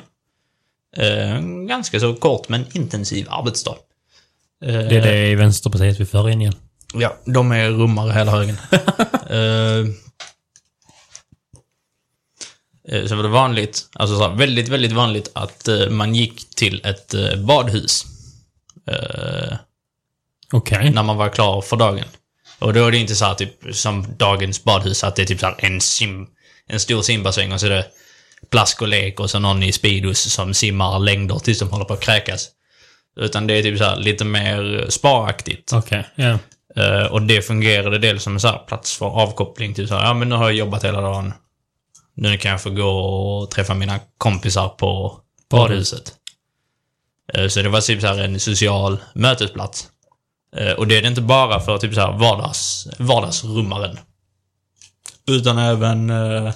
Eh, ganska så kort men intensiv arbetsdag. Det är det i Vänsterpartiet vi för in igen. Ja, de är rummare hela högen. Eh, så var det vanligt, alltså så här, väldigt, väldigt vanligt att eh, man gick till ett eh, badhus. Okej. när man var klar för dagen. Och då är det inte så här, typ som dagens badhus, att det är typ så här en, sim, en stor simbassäng och så är det plask och lek och så någon i Speedos som simmar längder tills de håller på att kräkas. Utan det är typ så här lite mer sparaktigt. Okej, ja. Eh, och det fungerade dels som en så här plats för avkoppling. Typ så här, ja men nu har jag jobbat hela dagen. Nu kan jag få gå och träffa mina kompisar på badhuset. Eh, så det var typ så här en social mötesplats. Eh, och det är det inte bara för typ så här vardags, vardagsrummaren. Utan även eh,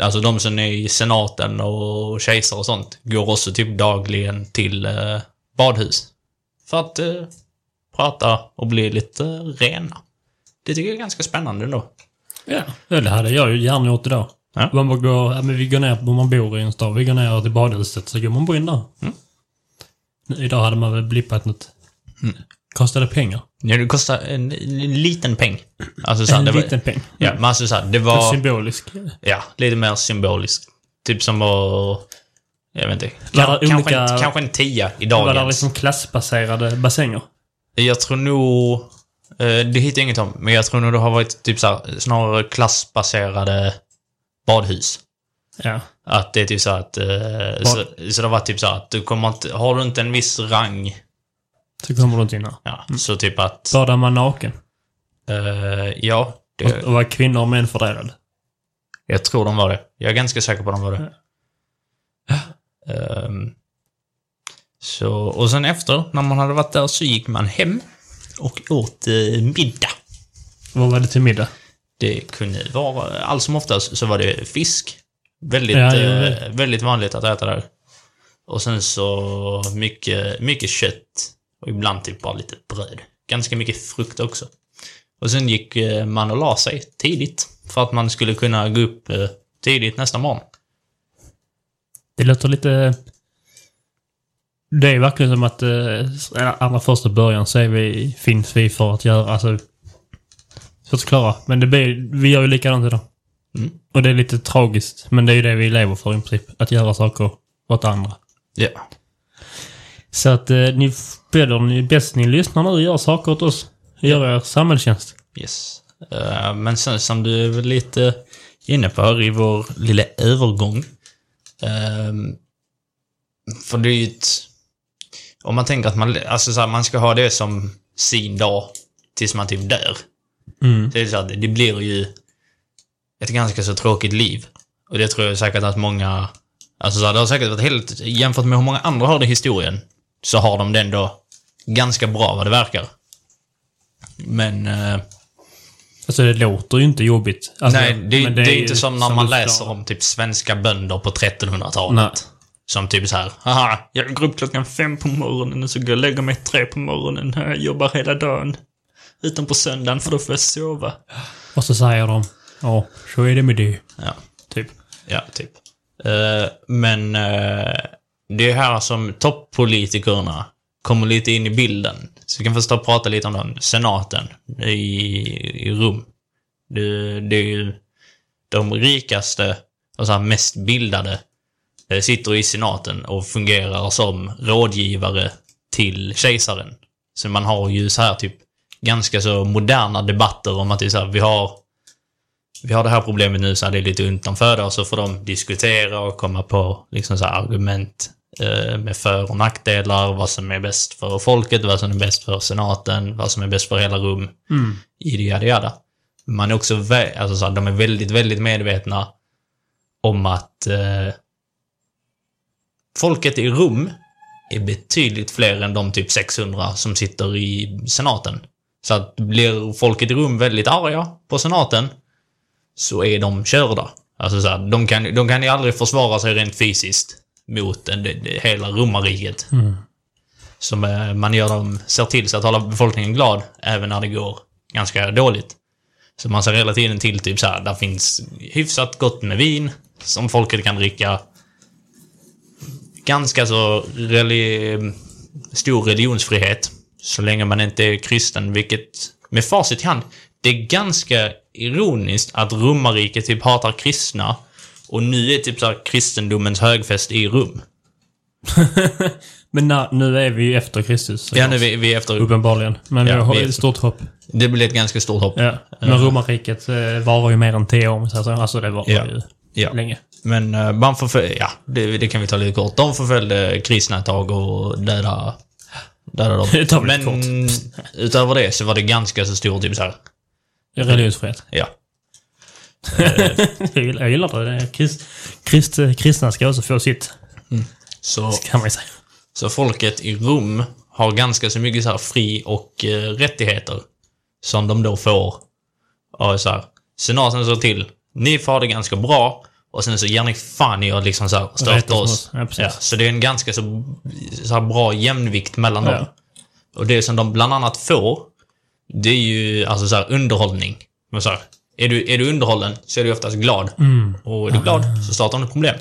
Alltså de som är i senaten och kejsare och sånt går också typ dagligen till eh, badhus. För att eh, prata och bli lite rena. Det tycker jag är ganska spännande ändå. Ja, ja, det hade jag ju gärna gjort idag. Ja. Man går, ja, men vi går ner, om man bor i en stad, vi går ner till badhuset så går man bara in där. Mm. Idag hade man väl blippat något. Kostade pengar. Ja, det kostar en, en liten peng. Alltså så här, en det var, liten peng. Ja, men alltså så här, det var... symbolisk. Ja, lite mer symboliskt. Typ som att... Jag vet inte. Var Kan, kanske, olika- en, kanske en tia i Var det dagens. liksom klassbaserade bassänger? Jag tror nog... Eh, det hittar jag inget om, men jag tror nog det har varit typ så här, snarare klassbaserade badhus. Ja. Att det är typ så att... Eh, så, så det var typ så att du kommer inte... Har du inte en viss rang, Så kommer du inte in här. ja, så typ att... Badar man naken? Eh, ja, det, och var kvinnor och män fördelade? jag tror de var det. Jag är ganska säker på att de var det. Ehm, så, och sen efter, när man hade varit där, så gick man hem och åt eh, middag. Vad var det till middag? Det kunde vara, allt som oftast så var det fisk. Väldigt, Ja, eh, väldigt vanligt att äta där. Och sen så mycket, mycket kött. Och ibland typ bara lite bröd. Ganska mycket frukt också. Och sen gick eh, man och la sig tidigt. För att man skulle kunna gå upp eh, tidigt nästa morgon. Det låter lite... Det är verkligen som att eh, allra första början så är vi, finns vi för att göra, alltså... Svårt att klara. Men det blir, vi gör ju likadant idag. Mm. Och det är lite tragiskt. Men det är ju det vi lever för i princip. Att göra saker åt andra. Ja. Så att eh, ni bäddar ni bäst ni lyssnar nu och gör saker åt oss. Gör er samhällstjänst. Yes. Eh, men sen som du är väl lite inne på här i vår lilla övergång. ehm, för det är ju ett... Om man tänker att man, alltså så här, man ska ha det som sin dag tills man typ dör. Mm. Så är det, så att det blir ju ett ganska så tråkigt liv. Och det tror jag säkert att många... Alltså så här, det har säkert varit helt... Jämfört med hur många andra har det i historien, så har de det ändå ganska bra vad det verkar. Men... eh, Alltså det låter ju inte jobbigt. Alltså, Nej, det, men det är inte som när man du läser förklarar. om typ svenska bönder på 1300-talet. Nej. Som typ så här, haha, jag går upp klockan fem på morgonen och så går jag och lägger mig tre på morgonen. Jag jobbar hela dagen. Utom på söndagen för då får jag sova. Och så säger de, ja, så är det med det. Ja, Typ. ja typ. Eh, men eh, det är här som toppolitikerna kommer lite in i bilden. Så vi kan förstå prata lite om den. Senaten i, i Rom. Det, det är ju de rikaste och så här mest bildade eh, sitter i senaten och fungerar som rådgivare till kejsaren. Så man har ju så här typ ganska så moderna debatter om att det är så här, vi har vi har det här problemet nu så är det lite utanför det och så får de diskutera och komma på liksom så här argument eh, med för och nackdelar, vad som är bäst för folket, vad som är bäst för senaten, vad som är bäst för hela rum, Mm. i det yada yada. Man är också, alltså så här, de är väldigt, väldigt medvetna om att eh, folket i Rom är betydligt fler än de typ 600 som sitter i senaten. Så att blir folket i Rom väldigt arga på senaten så är de körda. Alltså så här, de, kan, de kan ju aldrig försvara sig rent fysiskt mot en, hela romarriket. Mm. Som eh, man gör dem, ser till så att hålla befolkningen glad även när det går ganska dåligt. Så man ser hela tiden till typ så här, där finns hyfsat gott med vin som folket kan dricka. ganska så reli- stor religionsfrihet. Så länge man inte är kristen, vilket med facit i hand, det är ganska ironiskt att romarriket typ hatar kristna och nu är typ så här kristendomens högfest i Rom. Men na, nu är vi ju efter Kristus. Ja, nu är vi, vi är efter... Uppenbarligen. Men Ja, vi har vi ett stort hopp. Det blir ett ganska stort hopp. Ja. Men romarriket eh, varar ju mer än tio år, så. Alltså det var Ja. ju Ja. länge. Men uh, man förföljde, ja, det, det kan vi ta lite kort. De förföljde kristna ett tag och Det tar vi Men utöver det så var det ganska så stor typ så här, Religionsfrihet. ja. jag gillar jag gillar det. är krist, krist, kristna ska också få sitt, Så, kan man säga. så folket i Rom har ganska så mycket så här fri och eh, rättigheter som de då får. Och så här, senaten sa till, ni får det ganska bra och sen så ger ni fan i att liksom så här som oss. Ja, precis. så det är en ganska så, så bra jämvikt mellan dem. Ja. Och det som de bland annat får, det är ju alltså så här underhållning. Men så här, är, du, är du underhållen så är du oftast glad. Och är du glad så startar du problem.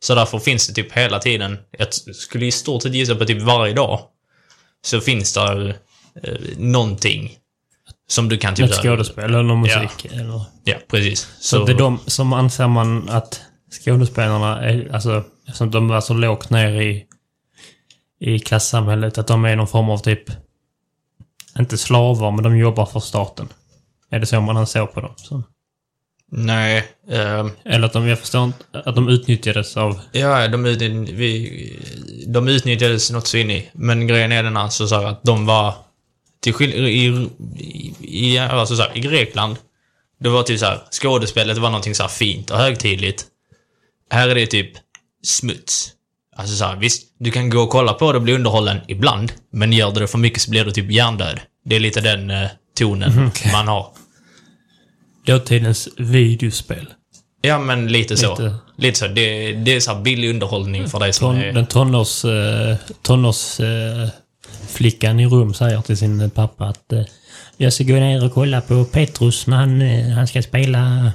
Så därför finns det typ hela tiden, jag skulle i stort sett gissa på typ varje dag, så finns det eh, någonting som du kan typ... Ett så här- skådespel eller någon musik. Eller, Ja, precis. så det är de som anser man att skådespelarna är, alltså, eftersom de var så lågt ner i, i klassamhället, att de är någon form av typ, inte slavar, men de jobbar för staten. Är det så man anser på dem? Så. Nej. Eh, Eller att de, jag förstår inte, att de utnyttjades av... ja, de, ut, vi, de utnyttjades något så in i. Men grejen är den alltså så här att de var... Till skill- i, i, i, alltså så här, i Grekland, det var typ så här, skådespelet var någonting så här fint och högtidligt. Här är det typ smuts. Alltså så här, visst, du kan gå och kolla på det och bli underhållen ibland, men gör du det för mycket så blir du typ hjärndöd. Det är lite den eh, tonen man har. Dåtidens videospel. Ja, men lite så. Lite, Lite. så. Det, det är så billig underhållning för dig som Ton, är... den tonårs, eh, tonårs eh, flickan i rum säger till sin pappa att eh, jag ska gå ner och kolla på Petrus när han, eh, han ska spela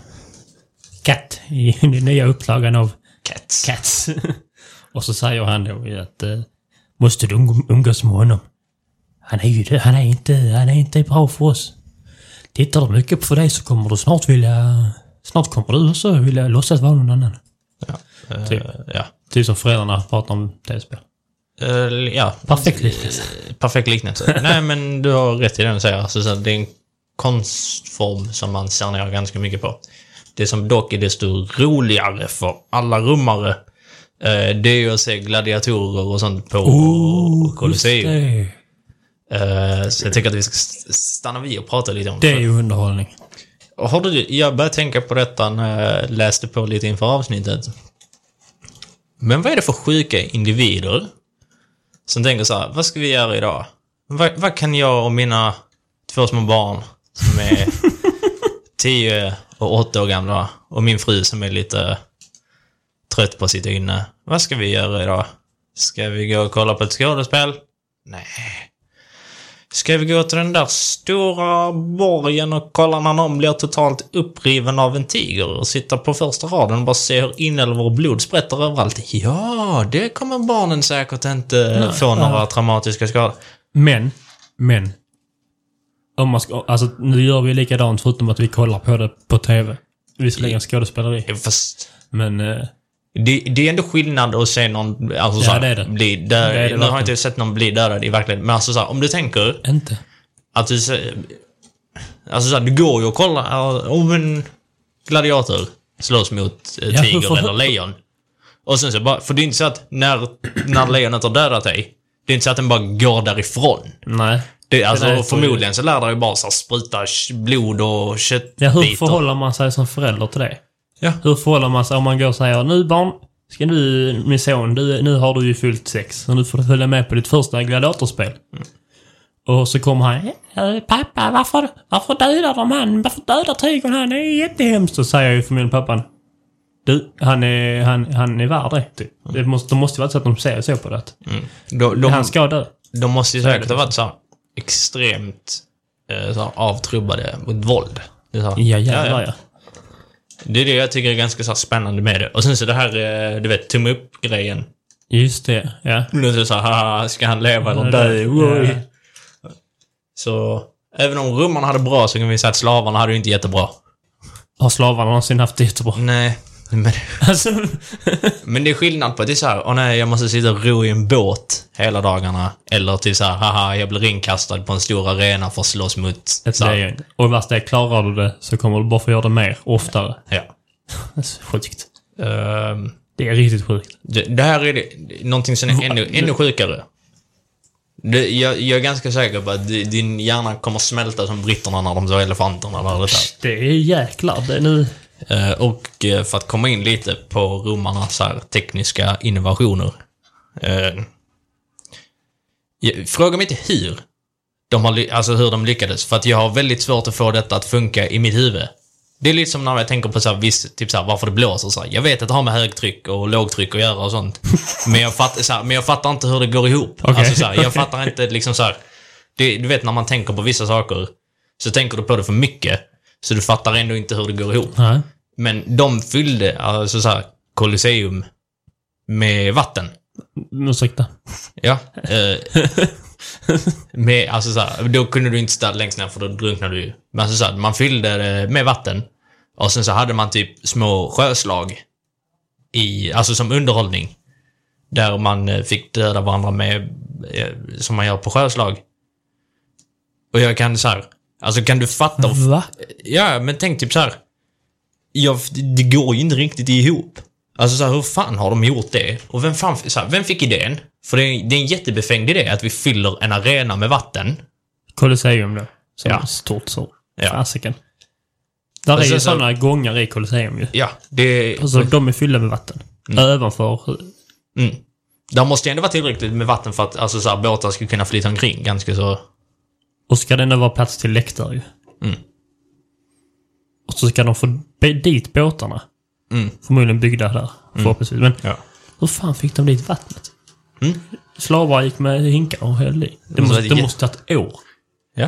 katt i den nya upplagan av Cats. Cats. och så säger han då att eh, måste du umg- umgås med honom? Han är ju han är inte, han är inte bra för oss. Tittar du mycket på dig så kommer du snart vilja, snart kommer du också vilja låtsas vara någon annan. Eh, Typ. ja. Typ som föräldrarna pratar om tv-spel. Eh, ja. Perfekt liknelse. Perfekt liknelse. Nej, men du har rätt i den du säger. Alltså, det är en konstform som man ser ner ganska mycket på. Det som dock är desto roligare för alla rummare, eh, det är ju att se gladiatorer och sånt på Colosseum. det. Eh, så jag tycker att vi ska st- stanna vid och prata lite om det är ju underhållning. Har du, jag började tänka på detta när jag läste på lite inför avsnittet. Men vad är det för sjuka individer som tänker så här, vad ska vi göra idag? Vad, vad kan jag och mina två små barn som är 10 och 8 år gamla och min fru som är lite trött på sitt inne. Vad ska vi göra idag? Ska vi gå och kolla på ett skådespel? Nej. Ska vi gå till den där stora borgen och kolla när någon blir totalt uppriven av en tiger och sitta på första raden och bara se hur inälvor och blod sprätter överallt? Ja, det kommer barnen säkert inte få några traumatiska skador. Men, men. Om man ska, alltså nu gör vi likadant förutom att vi kollar på det på TV. Visserligen skådespeleri. Fast Men eh, det, det är ändå skillnad att se någon alltså, Ja, så här, det är det. bli död. Det är det nu har jag inte sett någon bli dödad i verkligheten, men alltså så här, om du tänker inte. att du... Alltså så här, det går ju att kolla, ja, om en gladiator slåss mot eh, Ja, tiger får- eller lejon. Och sen så bara, för det är inte så att när, när lejonet har dödat dig, det är inte så att den bara går därifrån. Nej. Det, alltså, är förmodligen så lär det ju bara så här, spruta blod och köttbitar. Ja, hur förhåller man sig som förälder till det? Ja. Hur förhåller man sig om man går och säger nu barn, ska du, min son, du, nu har du ju fyllt sex, så nu får du följa med på ditt första gladiatorspel. Och så kommer han, "Eh, pappa varför, varför dödar de han? Varför dödar tigern han? Det är jättehemskt. Så säger jag ju för min pappan, du, han är, han, han är värd det. Typ. det måste, de måste vara så att de ser så på det. Mm. De, de, han ska dö. de måste ju säkert det ha varit så här, extremt eh, så här, avtrubbade mot våld. Så här, Ja, jävlar ja. Det är det jag tycker är ganska så spännande med det. Och sen så det här, eh, du vet, tumme upp-grejen. Just det, ja. Nu är det så här, ska han leva eller dö? ja. Så, även om romarna hade bra så kan vi säga att slavarna hade ju inte jättebra. Har slavarna någonsin haft det jättebra? Nej, men, Alltså, men det är skillnad på att det är så här, åh nej, jag måste sitta och ro i en båt hela dagarna. Eller till så här, haha, jag blir inkastad på en stor arena för att slåss mot... ett lejon. Och värst är, klarar du det så kommer du bara få göra det mer, oftare. Ja. Det är så Sjukt. Ehm, Det är riktigt sjukt. det, det här är det, någonting som är ännu, ännu sjukare. Det, jag, jag är ganska säker på att di- din hjärna kommer smälta som britterna när de såg elefanterna där. Det är jäklar, det är nu... Eh, Och eh, för att komma in lite på romarnas här tekniska innovationer. Eh, Fråga mig inte hur. De har, alltså hur de lyckades, för att jag har väldigt svårt att få detta att funka i mitt huvud. Det är lite som när jag tänker på så här, viss, typ så här, varför det blåser så här. Jag vet att det har med högtryck och lågtryck att göra och sånt. Men jag, fatt, så här, men jag fattar inte hur det går ihop. Okej. Alltså så jag fattar inte liksom så här. Det, du vet när man tänker på vissa saker, så tänker du på det för mycket. Så du fattar ändå inte hur det går ihop. Nej. Men de fyllde alltså så här Colosseum med vatten. Ursäkta. Ja. Eh, med, alltså så här, då kunde du inte ställa längst ner för då drunknade du ju. Men alltså så här, man fyllde det med vatten. Och sen så hade man typ små sjöslag. I, alltså som underhållning. Där man eh, fick döda varandra med, eh, som man gör på sjöslag. Och jag kan så här, alltså kan du fatta Va? Ja, men tänk typ så här. Ja, det går ju inte riktigt ihop. Alltså så här, hur fan har de gjort det? Och vem fan, så här, vem fick idén? För det är, det är en jättebefängd idé att vi fyller en arena med vatten. Colosseum då. Som Ja. är stort så. Ja. Fasiken. Där är sen ju så- sådana gångar i Colosseum ju. Ja, det... Alltså de är fyllda med vatten. Ovanför. Mm. Där måste ju ändå vara tillräckligt med vatten för att alltså, så här, båtar ska kunna flyta omkring ganska så... Och ska det ändå vara plats till läktare ju. Mm. Och så ska de få dit båtarna. Mm. Förmodligen byggda där. Förhoppningsvis. Men Ja. hur fan fick de dit vattnet? Mm. Slavar gick med hinkar och höll i. Det Så måste, det- måste ta ett år. Ja.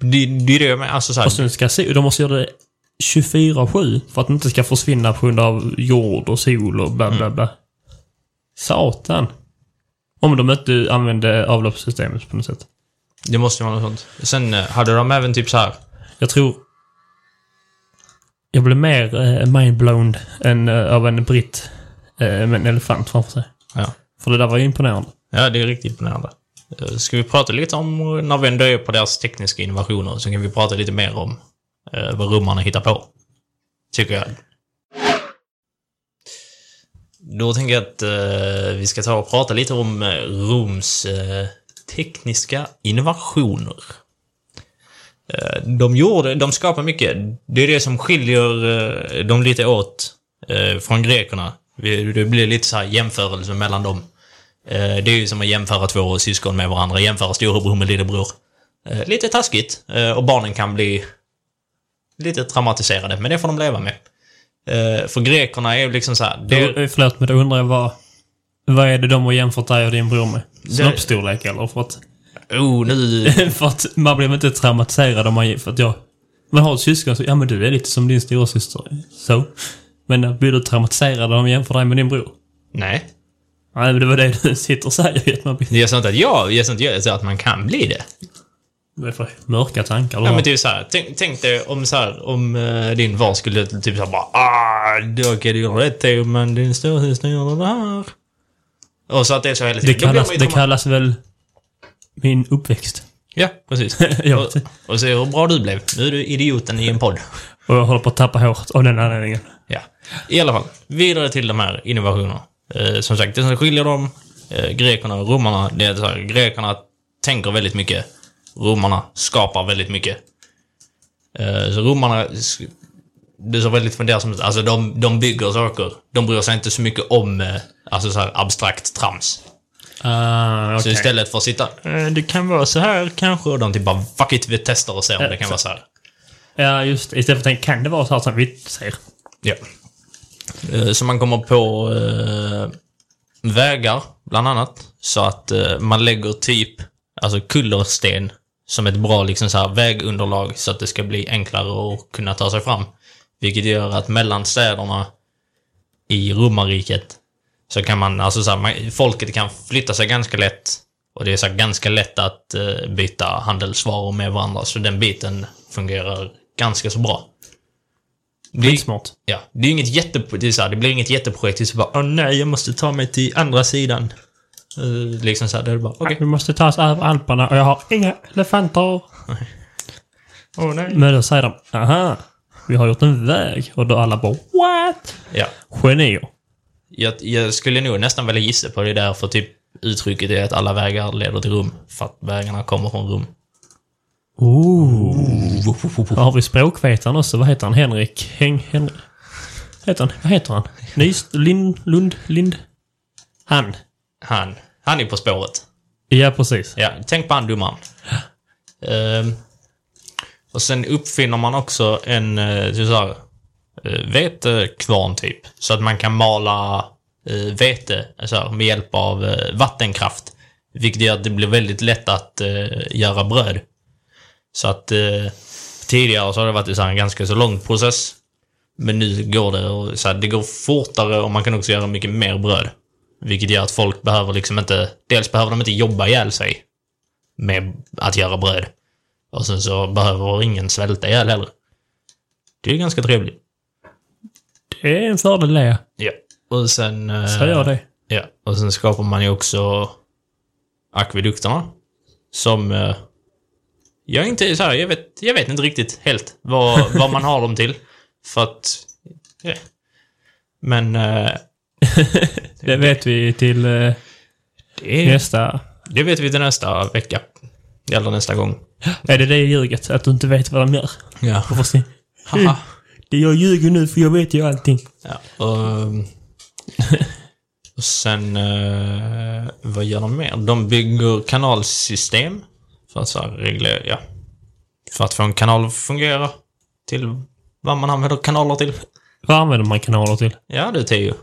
Det, det är det jag menar, alltså så här, Och sen ska se, de måste göra det 24-7 för att det inte ska försvinna på grund av jord och sol och bla Mm. bla bla. Satan. Om de inte använde avloppssystemet på något sätt. Det måste ju vara något sånt. Sen eh, hade de även typ så här. Jag tror... Jag blev mer eh, mindblown än eh, av en britt eh, med en elefant framför sig. Ja. För det där var ju imponerande. Ja, det är riktigt imponerande. Eh, Ska vi prata lite om, när vi ändå är på deras tekniska innovationer, så kan vi prata lite mer om eh, vad romarna hittar på. Tycker jag. Då tänker jag att eh, vi ska ta och prata lite om eh, Roms eh, tekniska innovationer. Eh, de gjorde, de skapar mycket. Det är det som skiljer eh, dem lite åt eh, från grekerna. Det blir lite så här jämförelse mellan dem. Det är ju som att jämföra två syskon med varandra, jämföra storebror med lillebror. Lite taskigt och barnen kan bli lite traumatiserade, men det får de leva med. För grekerna är ju liksom så här, Det... Förlåt, men då undrar jag vad... Vad är det de har jämfört dig och din bror med? Snoppstorlek eller? För att, oh nu, för att man blir inte traumatiserad om man... För att jag... Man har ett syskon så... Ja, men du är lite som din storasyster. Så. Men eh, blir du traumatiserad om man jämför dig med din bror? nej. Nej, men det var det du sitter och säger. Att man blir... Jag sa inte att jag, jag sa inte jag sa att man kan bli det. Vad är det för mörka tankar du Ja men typ så här, tänk, tänk dig om så här, om eh, din far skulle typ såhär bara ah, då kan du göra det Theo, men din storasyster gör det här. Och så att det är så hela Det tiden. Blir kallas, det kallas väl min uppväxt. Ja, precis. Ja. och, och se hur bra du blev. Nu är du idioten i en podd. Och jag håller på att tappa håret av den anledningen. Ja. I alla fall, vidare till de här innovationerna. Eh, som sagt, det som skiljer dem, eh, grekerna och romarna, det är så här, grekerna tänker väldigt mycket. Romarna skapar väldigt mycket. Eh, så romarna, det är så väldigt funderat som alltså de, de bygger saker. De bryr sig inte så mycket om eh, alltså så här abstrakt trams. Ah, Så okej. istället för att sitta, eh, det kan vara så här kanske, och de typ bara, fuck it, vi testar och ser om Ja, det kan så- vara så här. Ja, just. Istället för att tänka, kan det vara så här som vi ser? Ja. Eh, Så man kommer på eh, vägar, bland annat. Så att man lägger typ, alltså kullersten, som ett bra liksom så här vägunderlag så att det ska bli enklare att kunna ta sig fram. Vilket gör att mellan städerna i romarriket så kan man, alltså så här, man, folket kan flytta sig ganska lätt. Och det är så här, ganska lätt att eh, byta handelsvaror med varandra, så den biten fungerar ganska så bra. Det är, Skitsmart. ja, det är inget jätte, det, är så här, det blir inget jätteprojekt. Det är så bara, åh nej, jag måste ta mig till andra sidan. Eh, liksom så här, det är bara, okej. Vi måste ta oss över Alperna och jag har inga elefanter. Åh nej. Men då säger de, aha, vi har gjort en väg. Och då alla bara, what? Ja. Genier. Jag, jag skulle nog nästan vilja gissa på det där, för typ uttrycket är att alla vägar leder till rum. För att vägarna kommer från rum. Ooh. Då har vi språkvetaren också. Vad heter han? Henrik? Häng... Henrik? Heter han? Vad heter han? Nys... Lind... Lund... Lind... Han. Han, han är på spåret. Ja, precis. Ja, tänk på han domaren. Ehm, och sen uppfinner man också en uh, så här, Eh, vetekvarn typ. Så att man kan mala eh, vete alltså, med hjälp av eh, vattenkraft. Vilket gör att det blir väldigt lätt att eh, göra bröd. Så att eh, tidigare så har det varit så här, en ganska så lång process. Men nu går det och så här, det går fortare och man kan också göra mycket mer bröd. Vilket gör att folk behöver liksom inte, dels behöver de inte jobba ihjäl sig med att göra bröd. Och sen så behöver ingen svälta ihjäl heller. Det är ganska trevligt. Är en fördel det. Ja. Och sen... eh, Säger jag det. Ja. Och sen skapar man ju också akvedukterna. Som... eh, jag är inte så här, jag vet, jag vet inte riktigt helt vad, vad man har dem till. För att... Ja. Men... eh, Det vet vi till eh, det, nästa... det vet vi till nästa vecka. Eller nästa gång. Är det det ljuget? Att du inte vet vad de gör? Ja. Haha. Jag ljuger nu för jag vet ju allting. Ja, och, ehm, och sen, eh, vad gör de mer? De bygger kanalsystem för att så här reglera, ja. För att få en kanal att fungera till vad man använder kanaler till. Vad använder man kanaler till? Ja, du Teo.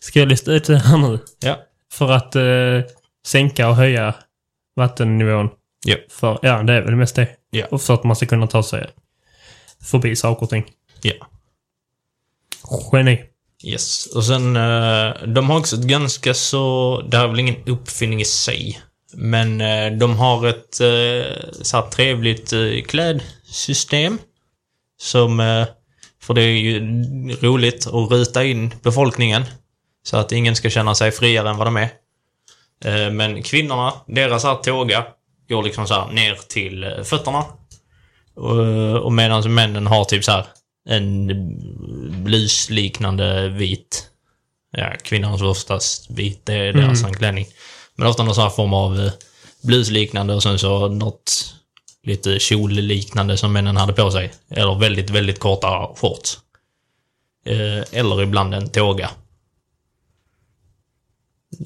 Ska jag lista ut det här nu? Ja. För att eh, sänka och höja vattennivån. Ja. För, ja, det är väl mest det. Ja. Och för att man ska kunna ta sig förbi saker och ting. Ja. Geni. Yes. Och sen, eh, de har också ett ganska så, det här är väl ingen uppfinning i sig. Men eh, de har ett eh, så här trevligt klädsystem. Som, för det är ju roligt att ruta in befolkningen. Så att ingen ska känna sig friare än vad de är. Men kvinnorna, deras här tåga, går liksom så här ner till fötterna. Och, och medan männen har typ så här en blusliknande vit. Ja, kvinnornas oftast vit, det är deras anklänning. Men ofta någon sån här form av eh, blusliknande och sen så något lite kjolliknande som männen hade på sig. Eller väldigt, väldigt korta shorts. Eh, eller ibland en tåga.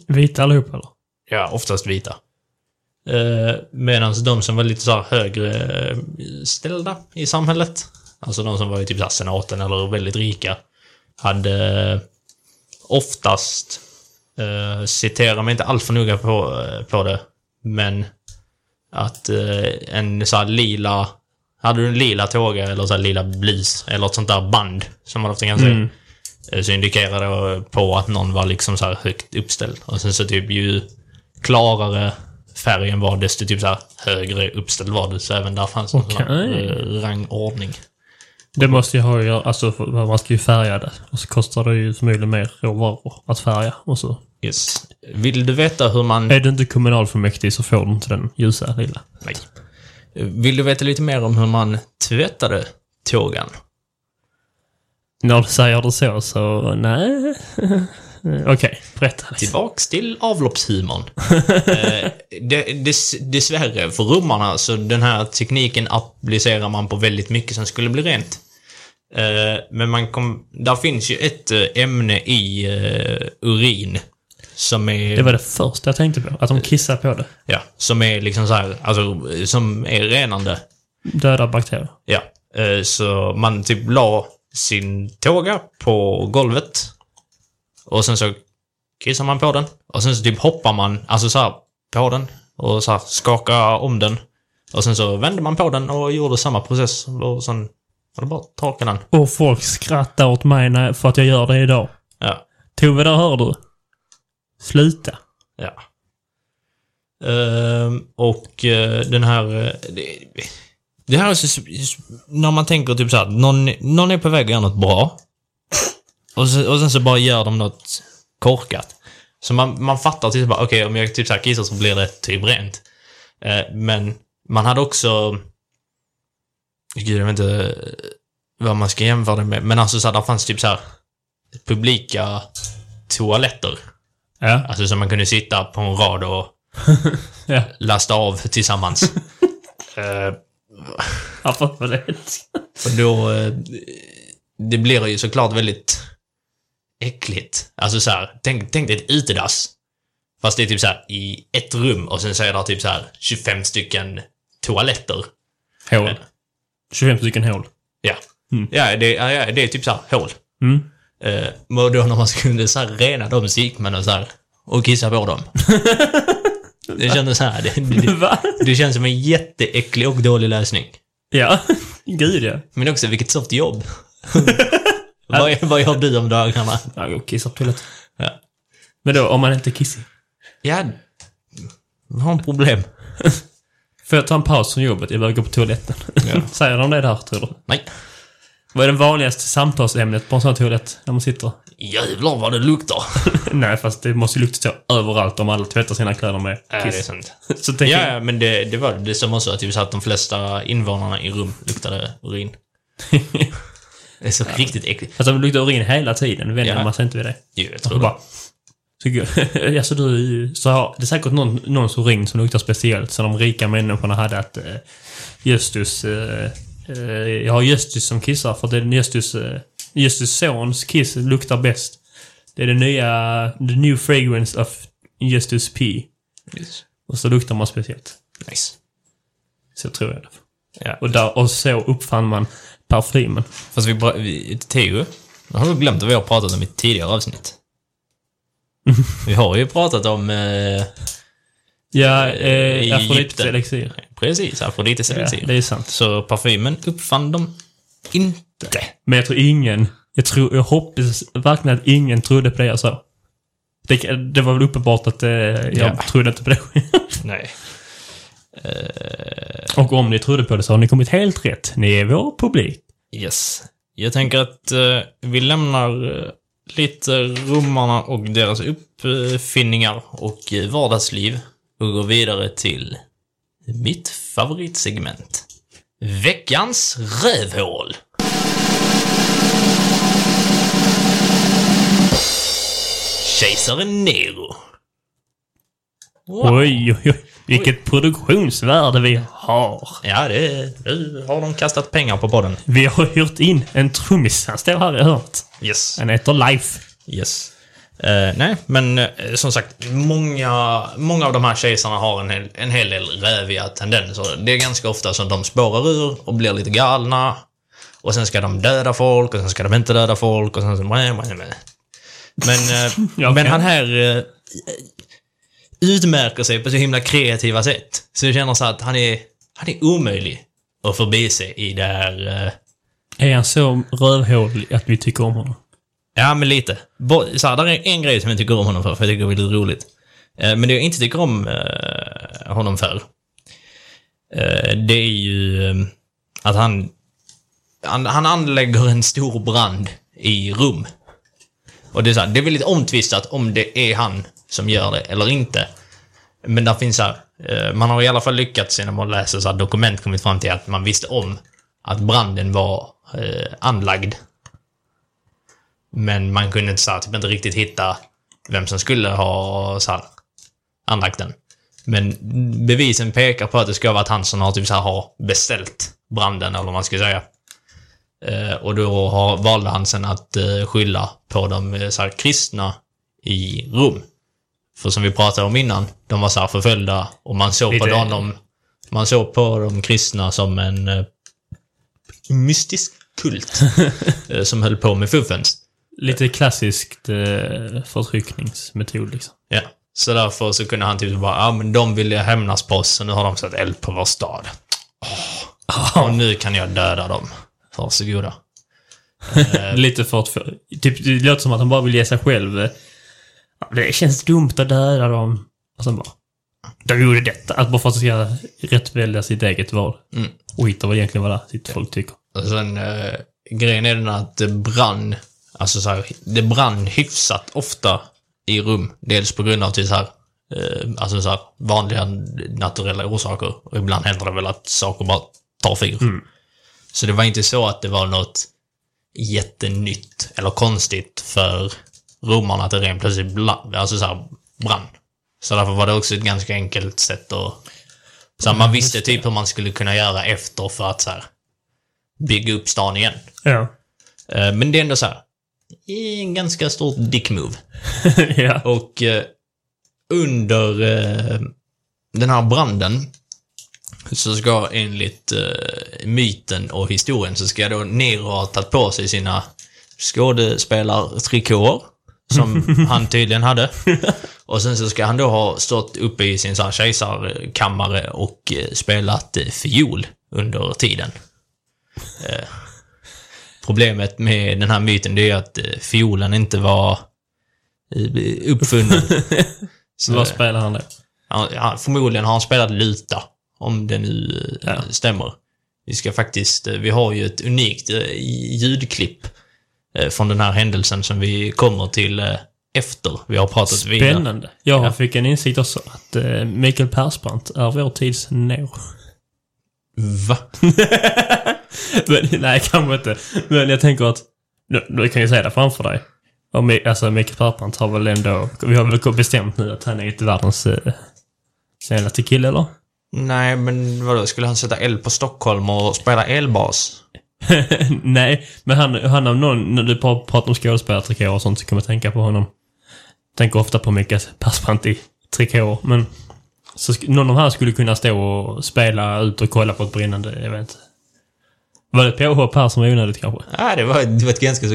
Vita allihop eller? Ja, oftast vita. Eh, Medan de som var lite så här högre ställda i samhället, alltså de som var i typ så senaten eller väldigt rika, hade eh, oftast, eh, citerar mig inte allt för noga på, eh, på det, men att eh, en så lila, hade du en lila tåga eller så lila blus eller ett sånt där band som man ofta kan se, Mm. eh, så indikerar det på att någon var liksom så här högt uppställd. Och sen så typ ju klarare färgen var, desto typ så högre uppställd var du. Så även där fanns en rangordning. Det måste ju ha att göra, alltså man ska ju färga det. Och så kostar det ju förmodligen mer råvaror att färga. Och så. Yes. Vill du veta hur man... Är du inte kommunalfullmäktig så får du inte den ljusa lilla. Nej. Vill du veta lite mer om hur man tvättade tågan? När du säger det så, så nej. Okej, berätta. Tillbaks till avloppshumorn. eh, dess, dessvärre för romarna, så den här tekniken applicerar man på väldigt mycket som skulle bli rent. Eh, men man kom, där finns ju ett eh, ämne i eh, urin som är... Det var det första jag tänkte på. Att de kissar på det. Ja, som är liksom så här, alltså, som är renande. Döda bakterier. Ja, eh, så man typ la sin tåga på golvet. Och sen så kissar man på den. Och sen så typ hoppar man, alltså så här, på den. Och så här skakar om den. Och sen så vände man på den och gjorde samma process. Och sen var det bara torka den. Och folk skrattar åt mig för att jag gör det idag. Ja. Tove, där hör du. Sluta. Ja. Ehm, och eh, den här... eh, det, det här är så, när man tänker typ så här, någon, någon är på väg att göra något bra. Och, så, och sen så bara gör de något korkat. Så man, man fattar typ bara, okej om jag typ så här kissar så blir det typ rent. Eh, men man hade också... Gud, jag vet inte vad man ska jämföra det med. Men alltså så här, där fanns typ så här publika toaletter. Ja. Alltså så man kunde sitta på en rad och Ja. lasta av tillsammans. Eh, Ja, vad var det? och då... eh, det blir ju såklart väldigt äckligt. Alltså så här, tänk, tänk dig ett utedass. Fast det är typ så här i ett rum och sen så är det typ så här 25 stycken toaletter. Hål. 25 stycken hål. Ja. Ja, det, ja, ja, det är typ så här hål. Mm. Eh, och då när man skulle så här rena dem så gick man och så här och kissade på dem. det kändes så här. Det, det, Va? det känns som en jätteäcklig och dålig lösning. Ja. Gud ja. Men också, vilket soft jobb. vad, vad gör du om dagarna? Jag går kissar på toaletten. Ja. Men då, om man inte är kissig? Ja, jag har en problem. Får jag ta en paus från jobbet? Jag behöver gå på toaletten. Ja. Säger de det där, tror du? Nej. Vad är det vanligaste samtalsämnet på en sån toalett? När man sitter? Jävlar vad det luktar. Nej, fast det måste ju lukta så överallt om alla tvättar sina kläder med Ja, det är kiss. sant. så tänker Ja, ja, men det, det var det som också, typ så att de flesta invånarna i rum luktade urin. Det är så riktigt äckligt. Alltså, det luktar urin hela tiden. Vänjer Ja. man sig inte vid det? Jo, jag tror det. bara... Går- alltså du, så har, det är säkert någon, någons urin som luktar speciellt, som de rika människorna hade att eh, Justus... Eh, eh, jag har Justus som kissar för det är Justus... Eh, Justus sons kiss luktar bäst. Det är det nya... The new fragrance of Justus P. Yes. Och så luktar man speciellt. Nice. Så tror jag det. Ja. Och, där, och så uppfann man parfymen. Fast vi, vi Theo, jag har glömt vad vi har pratat om i ett tidigare avsnitt. vi har ju pratat om... Eh, Ja, eh, Afrodites Egypten. elixir. precis, Afrodites Ja, det är sant. Så parfymen uppfann de inte. Men jag tror ingen, jag tror, jag hoppas verkligen att ingen trodde på det jag sa. Det, det var väl uppenbart att eh, jag Ja. trodde inte på det. Nej. Och om ni trodde på det så har ni kommit helt rätt. Ni är vår publik. Yes. Jag tänker att eh, vi lämnar eh, lite rummarna och deras uppfinningar och vardagsliv och går vidare till mitt favoritsegment. Veckans rövhål. Kejsaren Nero. Wow. Oj, oj, oj. Vilket produktionsvärde vi har. Ja, det, nu har de kastat pengar på podden. Vi har hyrt in en trummis. Han står här i hörnet. Yes. Han heter Life. Yes. Eh, nej, men eh, som sagt, många, många av de här kejsarna har en hel, en hel del räviga tendenser. Det är ganska ofta som de spårar ur och blir lite galna. Och sen ska de döda folk och sen ska de inte döda folk och sen så... Men, eh, Ja, men han här utmärker sig på så himla kreativa sätt. Så jag känner så att han är, han är omöjlig att förbise i det här eh, Är han så rövhålig att vi tycker om honom? Ja, men lite. Så här, där är en grej som jag tycker om honom för, för jag tycker det är lite roligt. Eh, men det jag inte tycker om eh, honom för, eh, det är ju att han, han, han anlägger en stor brand i rum. Och det är så här, det är väldigt omtvistat om det är han som gör det eller inte. Men där finns här, eh, man har i alla fall lyckats genom att läsa så här dokument kommit fram till att man visste om att branden var eh, anlagd men man kunde inte, så här, typ inte riktigt hitta vem som skulle ha så här, anlagt den. Men bevisen pekar på att det ska vara att han som har, typ, så här, har beställt branden, eller vad man ska säga. Eh, och då har, valde han sen att eh, skylla på de eh, så här, kristna i Rom. För som vi pratade om innan, de var så förföljda och man såg på dem, man såg på de kristna som en eh, mystisk kult eh, som höll på med fuffens. Lite klassiskt eh, förtryckningsmetod liksom. Ja. Så därför så kunde han typ bara, ja men de ville hämnas på oss och nu har de satt eld på vår stad. Åh. Och nu kan jag döda dem. Varsågoda. Lite för att... För, typ, det låter som att han bara vill ge sig själv... Det känns dumt att döda dem. Och sen bara... De gjorde detta. Att bara för att ska rätt välja sitt eget val. Mm. Och hitta vad egentligen vad det sitt folk tycker. Och sen, eh, grejen är den att det brann, alltså så här, det brann hyfsat ofta i rum. Dels på grund av till så här, eh, alltså så här, vanliga naturella orsaker. Och ibland händer det väl att saker bara tar fyr. Så det var inte så att det var något jättenytt eller konstigt för romarna att det rent plötsligt bla, alltså så här, brann. Så därför var det också ett ganska enkelt sätt att... Så man visste typ hur man skulle kunna göra efter för att så här, bygga upp stan igen. Ja. Eh, Men det är ändå så här. En ganska stort dick move. ja. Och eh, under eh, den här branden så ska enligt eh, myten och historien så ska då Nero ha tagit på sig sina skådespelartrikåer som han tydligen hade. Och sen så ska han då ha stått uppe i sin så här kejsarkammare och eh, spelat eh, fiol under tiden. Eh, problemet med den här myten det är att eh, fiolen inte var uppfunnen. Så, Vad spelar han då? han, förmodligen har han spelat luta, om det nu Ja. stämmer. Vi ska faktiskt, vi har ju ett unikt ljudklipp från den här händelsen som vi kommer till eh, efter vi har pratat vidare. Spännande. Jag Ja. fick en insikt också att eh, Mikael Persbrandt är vår tids Nero. Va? Men, nej, kanske inte. Men jag tänker att... Nu, du kan ju säga det framför dig. Och, alltså, Mikael Persbrandt har väl ändå... Vi har väl bestämt nu att han är inte världens eh, snällaste kille, eller? Nej, men vadå, skulle han sätta eld på Stockholm och spela elbas? nej, men han, han av någon... När du pra- pratar om skådespelartrikåer och sånt så kommer jag tänka på honom. Tänker ofta på Mikael Persbrandt i trikåer, men... Så någon av här skulle kunna stå och spela ut och kolla på ett brinnande, inte. Var det ett påhopp här som var onödigt kanske? Nej, det var, det var ett ganska så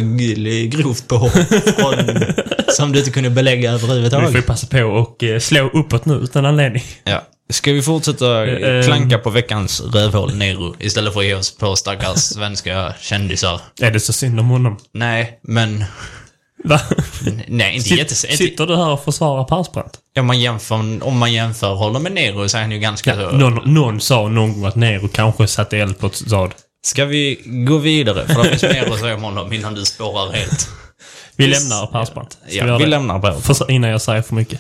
grovt påhopp från, som du inte kunde belägga Vi får överhuvudtaget. ju passa på och eh, slå uppåt nu utan anledning. Ja. Ska vi fortsätta Eh, klanka på veckans rövhål Nero istället för att ge oss på stackars svenska kändisar? Är det så synd om honom? Nej, men... Va? Nej, inte jättesent. Sitter du här och försvarar Persbrandt? Om man jämför, om man jämför honom med Nero så är han ju ganska Ja, någon, någon sa någon gång att Nero kanske satte eld på ett stad. Ska vi gå vidare? För det finns mer att säga om honom innan du spårar helt. Vi lämnar Persbrandt. Vi Ja, vi det? lämnar. För, innan jag säger för mycket.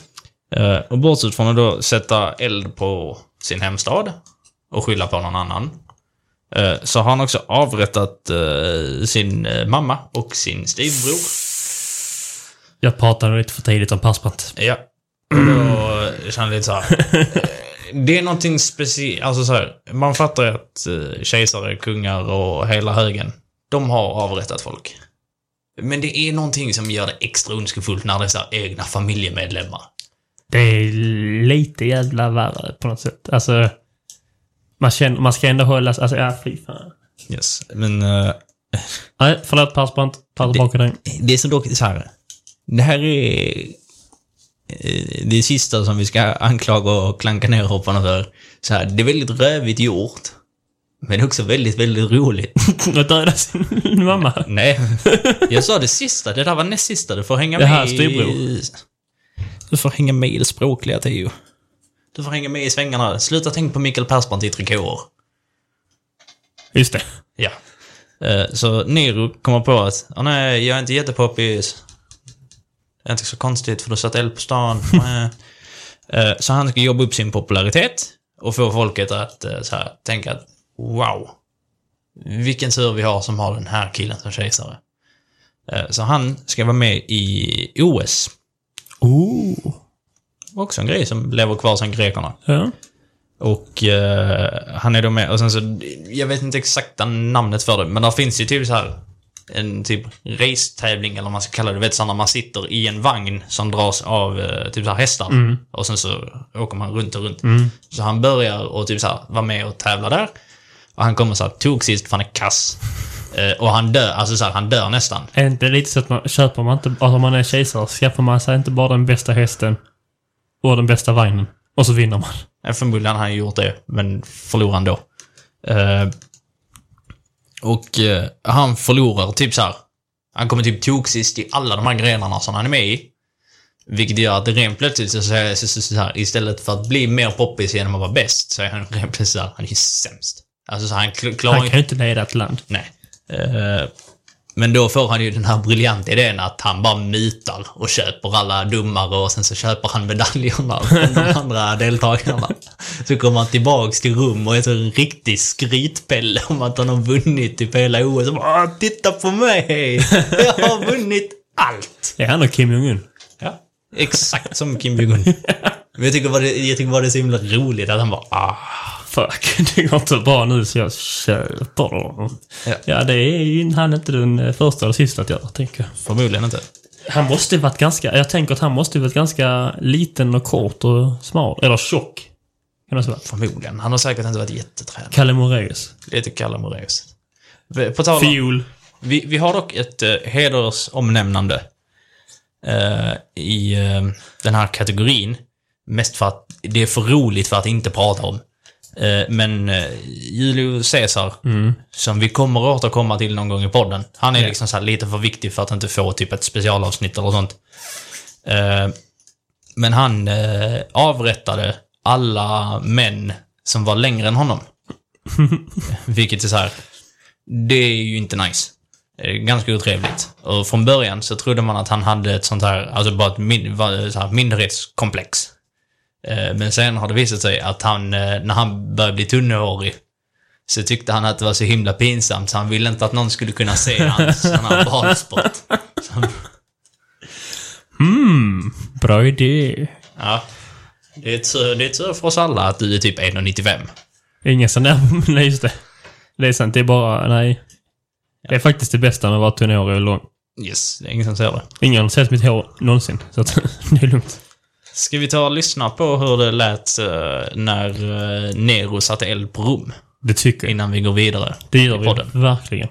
Eh, och bortsett från att då sätta eld på sin hemstad och skylla på någon annan. eh, så har han också avrättat eh, sin mamma och sin styvbror. Jag pratade lite för tidigt om Persbrandt. Ja. Och då känner jag lite så här. eh, Det är någonting speciellt, alltså så här, man fattar ju att kejsare, kungar och hela högen, de har avrättat folk. Men det är någonting som gör det extra ondskefullt när det är så egna familjemedlemmar. Det är lite jävla värre på något sätt. Alltså... Man, känner, man ska ändå hålla... Alltså, ja, fy fan. Yes. Men eh, Nej, förlåt Persbrandt. Ta tillbaka den. det är som dock så här. Det här är eh, det sista som vi ska anklaga och klanka ner hopparna för. Så här, det är väldigt rövigt gjort. Men också väldigt, väldigt roligt. Att döda sin mamma. Nej, jag sa det sista. Det där var näst sista. Du får hänga Det med här, styvbror. Du får hänga med i det språkliga, Theo. Du får hänga med i svängarna. Sluta tänka på Mikael Persbrandt i trikåer. Just det. Ja. Eh, Så Nero kommer på att, oh, nej, jag är inte jättepoppis. Det är inte så konstigt för du satt eld på stan. Nej. Eh, Så han ska jobba upp sin popularitet och få folket att eh, så här, tänka att wow, vilken tur vi har som har den här killen som kejsare. Eh, Så han ska vara med i OS. Oh. Också en grej som lever kvar sedan grekerna. Ja. Och eh, han är då med, och sen så, jag vet inte exakta namnet för det, men där finns ju typ så här en typ racetävling eller vad man ska kalla det. Du vet så när man sitter i en vagn som dras av eh, typ så här hästar. Och sen så åker man runt och runt. Så han börjar och typ så här vara med och tävla där. Och han kommer så här, tog sist för han är kass. Eh, och han dör, alltså så här, han dör nästan. Är inte lite så att man köper man inte... Alltså om man är kejsare skaffar man sig inte bara den bästa hästen och den bästa vagnen. Och så vinner man. Eh, Förmodligen har han gjort det, men förlorar ändå. Eh, och eh, han förlorar typ så här. Han kommer typ toksist i alla de här grenarna som han är med i. Vilket gör att rent plötsligt så, så, så, så, här, istället för att bli mer poppis genom att vara bäst, så är han rent plötsligt så här, han är sämst. Alltså så han kl- klarar Han kan ju inte leda ett land. Nej. Eh, men då får han ju den här briljanta idén att han bara mutar och köper alla domare och sen så köper han medaljerna från de andra deltagarna. Så kommer han tillbaks till rum och är så en riktig skrytpelle om att han har vunnit typ hela OS. Och bara, "Ah, titta på mig! Jag har vunnit allt! Det är han och Kim Jong-Un. Ja, exakt som Kim Jong-Un. Men jag tycker, bara det, jag tycker bara det är så himla roligt att han bara ah. Fuck, det går inte bra nu så jag köper dem. Ja. Ja, det är ju han inte den eh, första eller sista att göra, tänker jag. Förmodligen inte. Han måste varit ganska... Jag tänker att han måste varit ganska liten och kort och smal. Eller tjock. Kan det vara? Förmodligen. Han har säkert inte varit jättetränad. Kalle Moraeus. Lite Kalle Moraeus. På tal om... Fiol. Vi, vi har dock ett uh, hedersomnämnande eh, i eh, den här kategorin. Mest för att det är för roligt för att inte prata om. Eh, men uh, Julius Caesar, som vi kommer att återkomma till någon gång i podden, han är Ja. liksom så lite för viktig för att inte få typ ett specialavsnitt eller sånt. Eh, men han eh, avrättade alla män som var längre än honom. Vilket är så här. Det är ju inte nice. Ganska otrevligt. Och från början så trodde man att han hade ett sånt här, alltså bara ett min, här, minderhetskomplex. Eh, Men sen har det visat sig att han, eh, när han började bli tunnhårig, så tyckte han att det var så himla pinsamt så han ville inte att någon skulle kunna se hans sån här badsport. Så han- Mm, bra idé. Ja. Det är, tur, det är tur för oss alla att du är typ 1,95. Ingen sån där... Nej, just det. Det är sant, det är bara... Nej. Det är faktiskt det bästa med att vara tunnhårig och lång. Yes, det är ingen som ser det. Ingen har sett mitt hår någonsin, så att det är lugnt. Ska vi ta och lyssna på hur det lät eh, när eh, Nero satte eld på Rom? Det tycker jag. Innan vi går vidare Det gör vi podden. verkligen.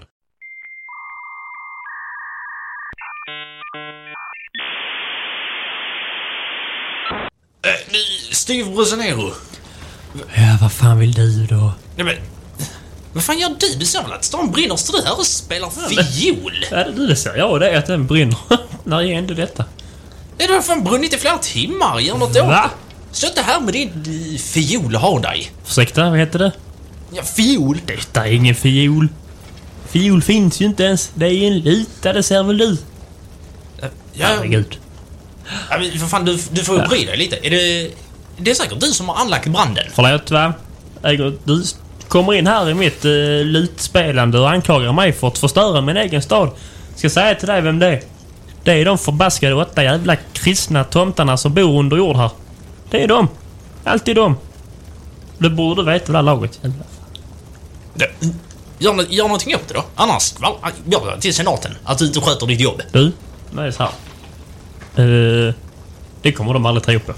Eh, Styvbrorsan Nero. Ja, vad fan vill du då? Nej men... Vad fan gör du? Du ser väl att stan brinner? Står du här och spelar fiol? Ja, det, det ser jag det är att den brinner. När är ändå detta? Det har fan brunnit i flera timmar. Gör något åt Va? Stå inte här med din fiol och ha dig. Ursäkta, vad heter det? Ja, fiol? Detta är ingen fiol. Fiol finns ju inte ens. Det är en luta, det ser väl du? Ja, Herregud. ja, men för fan, du, du får ju bry dig lite. Är det... Det är säkert du som har anlagt branden. Förlåt va? Du kommer in här i mitt uh, lutspelande och anklagar mig för att förstöra min egen stad. Ska säga till dig vem det är. Det är de förbaskade åtta jävla kristna tomtarna som bor under jord här. Det är de. Alltid de. Du borde veta det här laget. Det- Gör, gör någonting åt det då. Annars, va, gör det till senaten. Att du inte sköter ditt jobb. Du, det är så här. Eh, det kommer de aldrig tro på.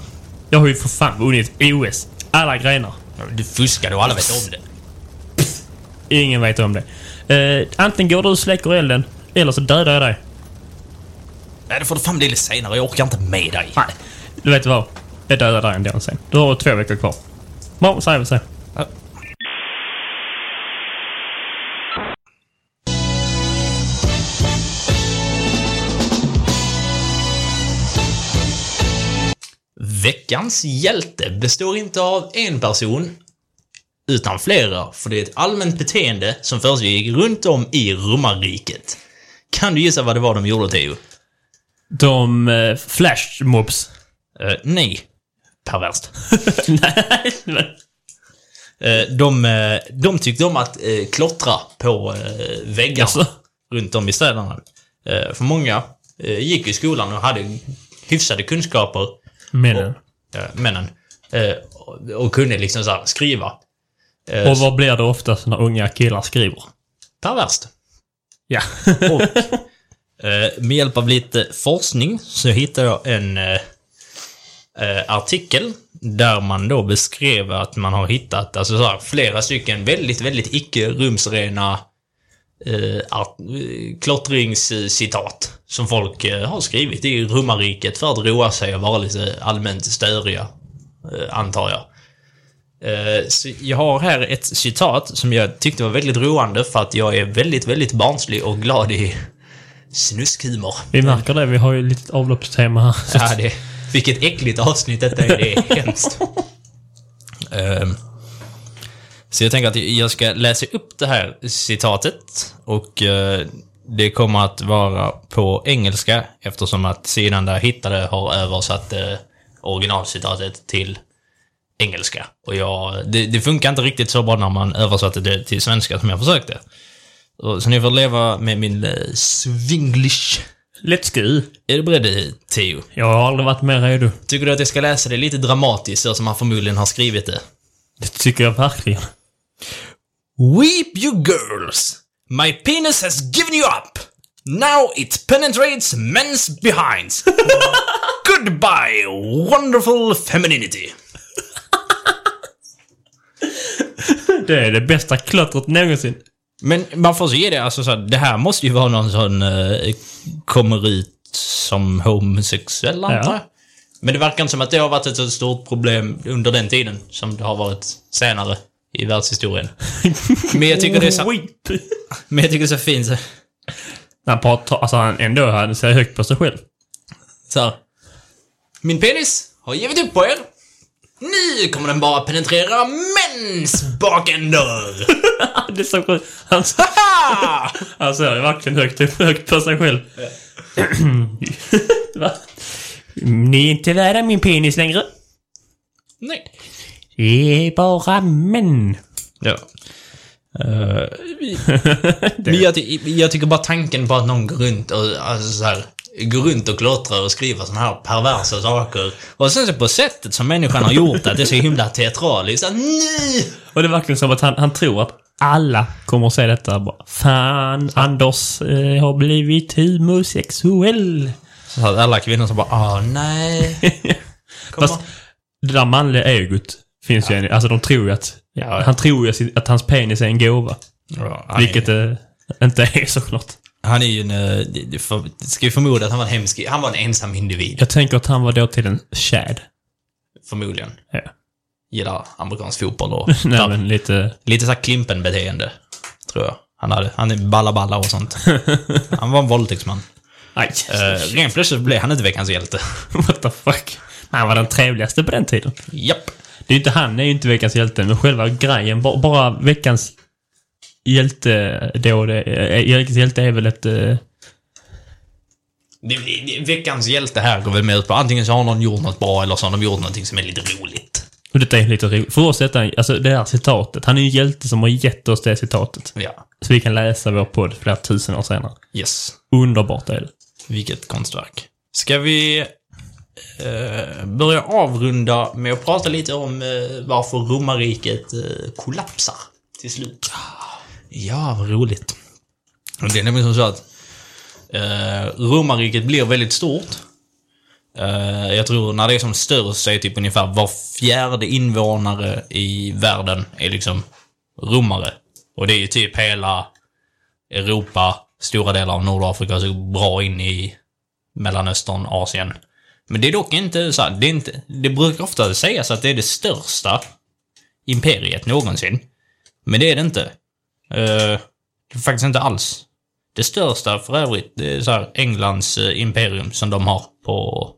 Jag har ju för fan vunnit OS. Alla grenar. Du fuskade och alla vet om det. Ingen vet om det. Eh, antingen går du och släcker elden, eller så dödar jag dig. Nej, det får du fan bli lite senare. Jag orkar inte med dig. Nej, du vet vad? Jag dödar dig ändå sen. Du har två veckor kvar. Bra, säger vi så. Veckans hjälte består inte av en person, utan flera, för det är ett allmänt beteende som försiggick runt om i romarriket. Kan du gissa vad det var de gjorde, Theo? De eh, flashmobs. Eh, nej. Perverst. Nej, men... Eh, de, eh, de tyckte om att eh, klottra på eh, väggarna Jaså? runt om i städerna. Eh, för många eh, gick i skolan och hade hyfsade kunskaper, Männen. eh, männen, eh, och, och kunde liksom så här skriva. Eh, Och vad blir det oftast när unga killar skriver? Perverst. Ja. Och Eh, med hjälp av lite forskning så hittade jag en eh, eh, artikel där man då beskrev att man har hittat alltså så här, flera stycken väldigt, väldigt icke-rumsrena eh, eh, klottringscitat som folk eh, har skrivit i romarriket för att roa sig och vara lite allmänt störiga, eh, antar jag. Eh, Så jag har här ett citat som jag tyckte var väldigt roande för att jag är väldigt, väldigt barnslig och glad i snuskhumor. Vi märker det. Vi har ju lite avloppstema här. Ja, det, vilket äckligt avsnitt detta är. Det är hemskt. Ehm, så jag tänker att jag ska läsa upp det här citatet och eh, det kommer att vara på engelska eftersom att sidan där jag hittade har översatt uh, originalcitatet till engelska. Och jag, det, det funkar inte riktigt så bra när man översatte det till svenska som jag försökte. Så, ni får leva med min uh, swinglish. Let's go. Är du beredd, Theo? Jag har aldrig varit mer redo. Tycker du att jag ska läsa det lite dramatiskt, så som han förmodligen har skrivit det? Det tycker jag verkligen. Weep you girls! My penis has given you up! Now it penetrates men's behinds! Goodbye, wonderful femininity! Det är det bästa klottret någonsin. Men man får se det, alltså så här, det här måste ju vara någon sån... Uh, kommer ut som homosexuell, antar Ja. jag. Men det verkar inte som att det har varit ett så stort problem under den tiden som det har varit senare i världshistorien. Men jag tycker det är så, men jag tycker det är så fint. Han pratar, alltså han ändå, han ser högt på sig själv. Så här. Min penis har givit upp på er. Nu kommer den bara penetrera mäns bakändar. Det är så sjukt. Han, han ser verkligen högt, högt på sig själv. Ni är inte värda min penis längre. Nej. Det är bara män. Ja. Uh, jag, jag tycker bara tanken på att någon går runt och alltså så här, går runt och klottrar och skriver såna här perversa saker. Och sen så på sättet som människan har gjort det, det är så himla teatraliskt. Så, nej! Och det är verkligen som att han, han tror att alla kommer att säga detta bara. Fan, Anders eh, har blivit homosexuell. Så att alla kvinnor som bara, ah nej. Fast det där manliga egot finns ju en, Alltså de tror ju att... Ja. Han tror ju att hans penis är en gåva. Ja, Vilket det inte är såklart. Han är ju en... eh, för, ska vi förmoda att han var en hemsk... Han var en ensam individ. Jag tänker att han var då till en Chad. Förmodligen. Ja. Gillar amerikansk fotboll och... Nej men lite... Lite såhär Klimpen-beteende. Tror jag. Han hade, han är balla-balla och sånt. Han var en våldtäktsman. Aj. Uh, rent plötsligt blev han inte veckans hjälte. What the fuck. Han var den trevligaste på den tiden. Japp. Det är ju inte han, är ju inte veckans hjälte, men själva grejen. Bara veckans hjälte då, det, äh, veckans hjälte är väl ett... eh, veckans hjälte här går väl med ut på antingen så har någon gjort något bra eller så har de gjort någonting som är lite roligt. och detta är lite roligt. För oss detta, alltså det här citatet. Han är ju en hjälte som har gett oss det citatet. Ja. Så vi kan läsa vår podd flera tusen år senare. Yes. Underbart är det. Vilket konstverk. Ska vi eh, börja avrunda med att prata lite om eh, varför romarriket eh, kollapsar till slut? Ja, vad roligt. Och Det är nämligen som så att eh, romarriket blir väldigt stort. Eh, jag tror när det är som störst så är typ ungefär var fjärde invånare i världen är liksom romare. Och det är ju typ hela Europa, stora delar av Nordafrika, så bra in i Mellanöstern, Asien. Men det är dock inte så här, det är inte, det brukar ofta sägas att det är det största imperiet någonsin. Men det är det inte. Eh, faktiskt inte alls. Det största för övrigt, det är så här Englands eh, imperium som de har på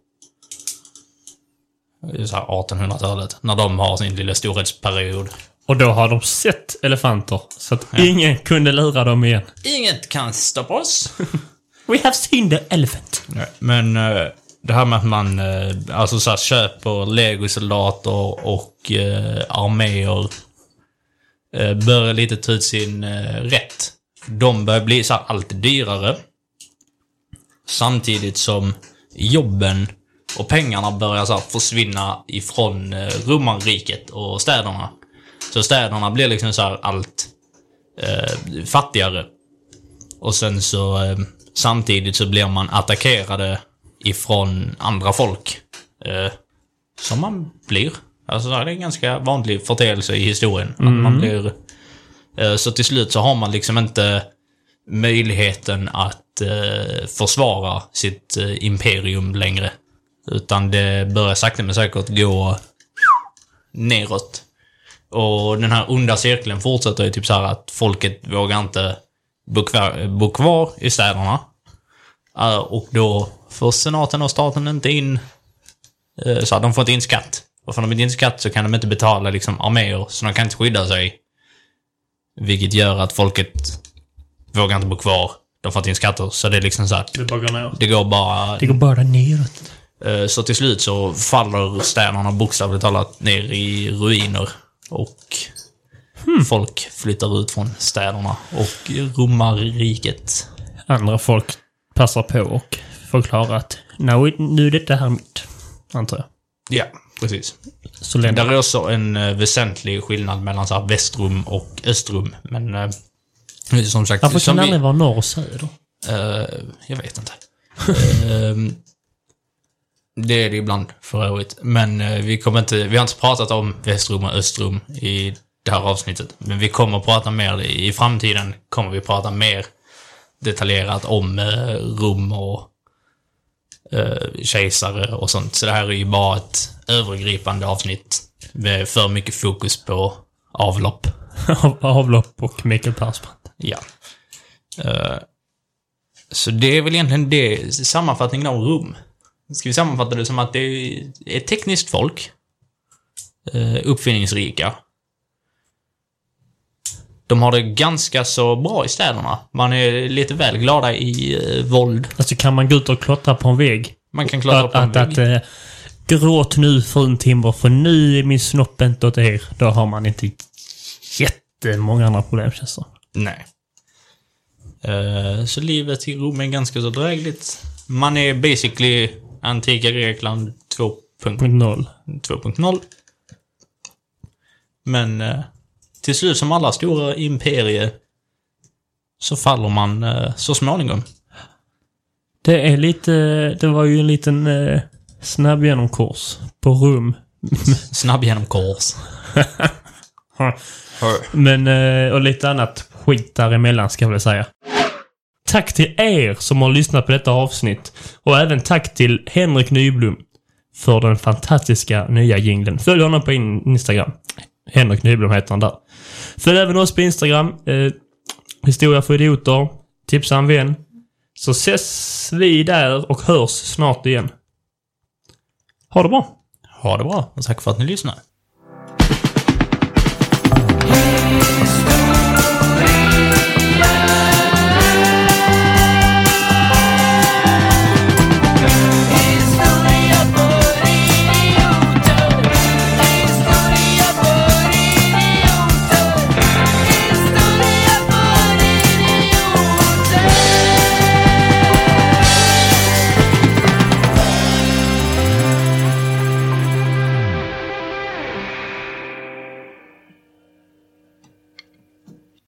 eh, så här 1800-talet. När de har sin lilla storhetsperiod. Och då har de sett elefanter. Så att ingen kunde lura dem igen. Inget kan stoppa oss. We have seen the elephant. Nej, Men eh, det här med att man eh, alltså så här, köper legosoldater och eh, arméer Eh, börjar lite ta ut sin eh, rätt. De börjar bli så här, allt dyrare. Samtidigt som jobben och pengarna börjar så här, försvinna ifrån eh, romarriket och städerna. Så städerna blir liksom så här allt eh, fattigare. Och sen så eh, samtidigt så blir man attackerade ifrån andra folk. Eh, som man blir. Alltså det är en ganska vanlig företeelse i historien. Att man blir... Eh, så till slut så har man liksom inte möjligheten att eh, försvara sitt eh, imperium längre. Utan det börjar sakta men säkert gå neråt. Och den här onda cirkeln fortsätter ju typ så att folket vågar inte bo kvar, bo kvar i städerna. Och då får senaten och staten inte in... så de får inte in skatt. Och får de inte in skatt så kan de inte betala liksom arméer, så de kan inte skydda sig. Vilket gör att folket vågar inte bo kvar. De får inte in skatter, så det är liksom så att Det bara går ner. det går bara... Det går bara neråt. Eh, Så till slut så faller städerna bokstavligt talat ner i ruiner. Och folk flyttar ut från städerna och romarriket. Andra folk passar på och förklarar att "Nå, nu är detta här mitt. Antar jag. Ja, precis. Så länder är också en eh, väsentlig skillnad mellan så här västrum och östrum. Men eh, som sagt... Varför som kan det aldrig vara norr och söder? Eh, jag vet inte. Ehm, det är det ibland för övrigt. Men eh, vi kommer inte, vi har inte pratat om västrum och östrum i det här avsnittet. Men vi kommer att prata mer, i framtiden kommer vi prata mer detaljerat om eh, Rom och eh, kejsare och sånt. Så det här är ju bara ett övergripande avsnitt med för mycket fokus på avlopp. Av- Avlopp och Mikael Persbrandt. Ja. Eh, så det är väl egentligen det, sammanfattningen av Rom. Ska vi sammanfatta det som att det är tekniskt folk. eh, Uppfinningsrika. De har det ganska så bra i städerna. Man är lite väl glada i eh, våld. Alltså kan man gå ut och klottra på en vägg? Man kan Att, på en att, att vägg. eh, gråt nu frun Timber för nu är min snopp inte åt er. Då har man inte jättemånga andra problem känns det. Nej. Eh, så livet i Rom är ganska så drägligt. Man är basically antika Grekland 2.0. Punkt noll. 2.0. Men eh, till slut, som alla stora imperier, så faller man eh, så småningom. Det är lite, det var ju en liten eh, snabb genomkurs på rum. Snabb genom kors. Men, eh, och lite annat skit däremellan ska jag väl säga. Tack till er som har lyssnat på detta avsnitt. Och även tack till Henrik Nyblom för den fantastiska nya jingeln. Följ honom på in Instagram. Henrik Nyblom heter han där. Följ även oss på Instagram. Eh, Historia för idioter. Tipsa en vän. Så ses vi där och hörs snart igen. Ha det bra! Ha det bra och tack för att ni lyssnade.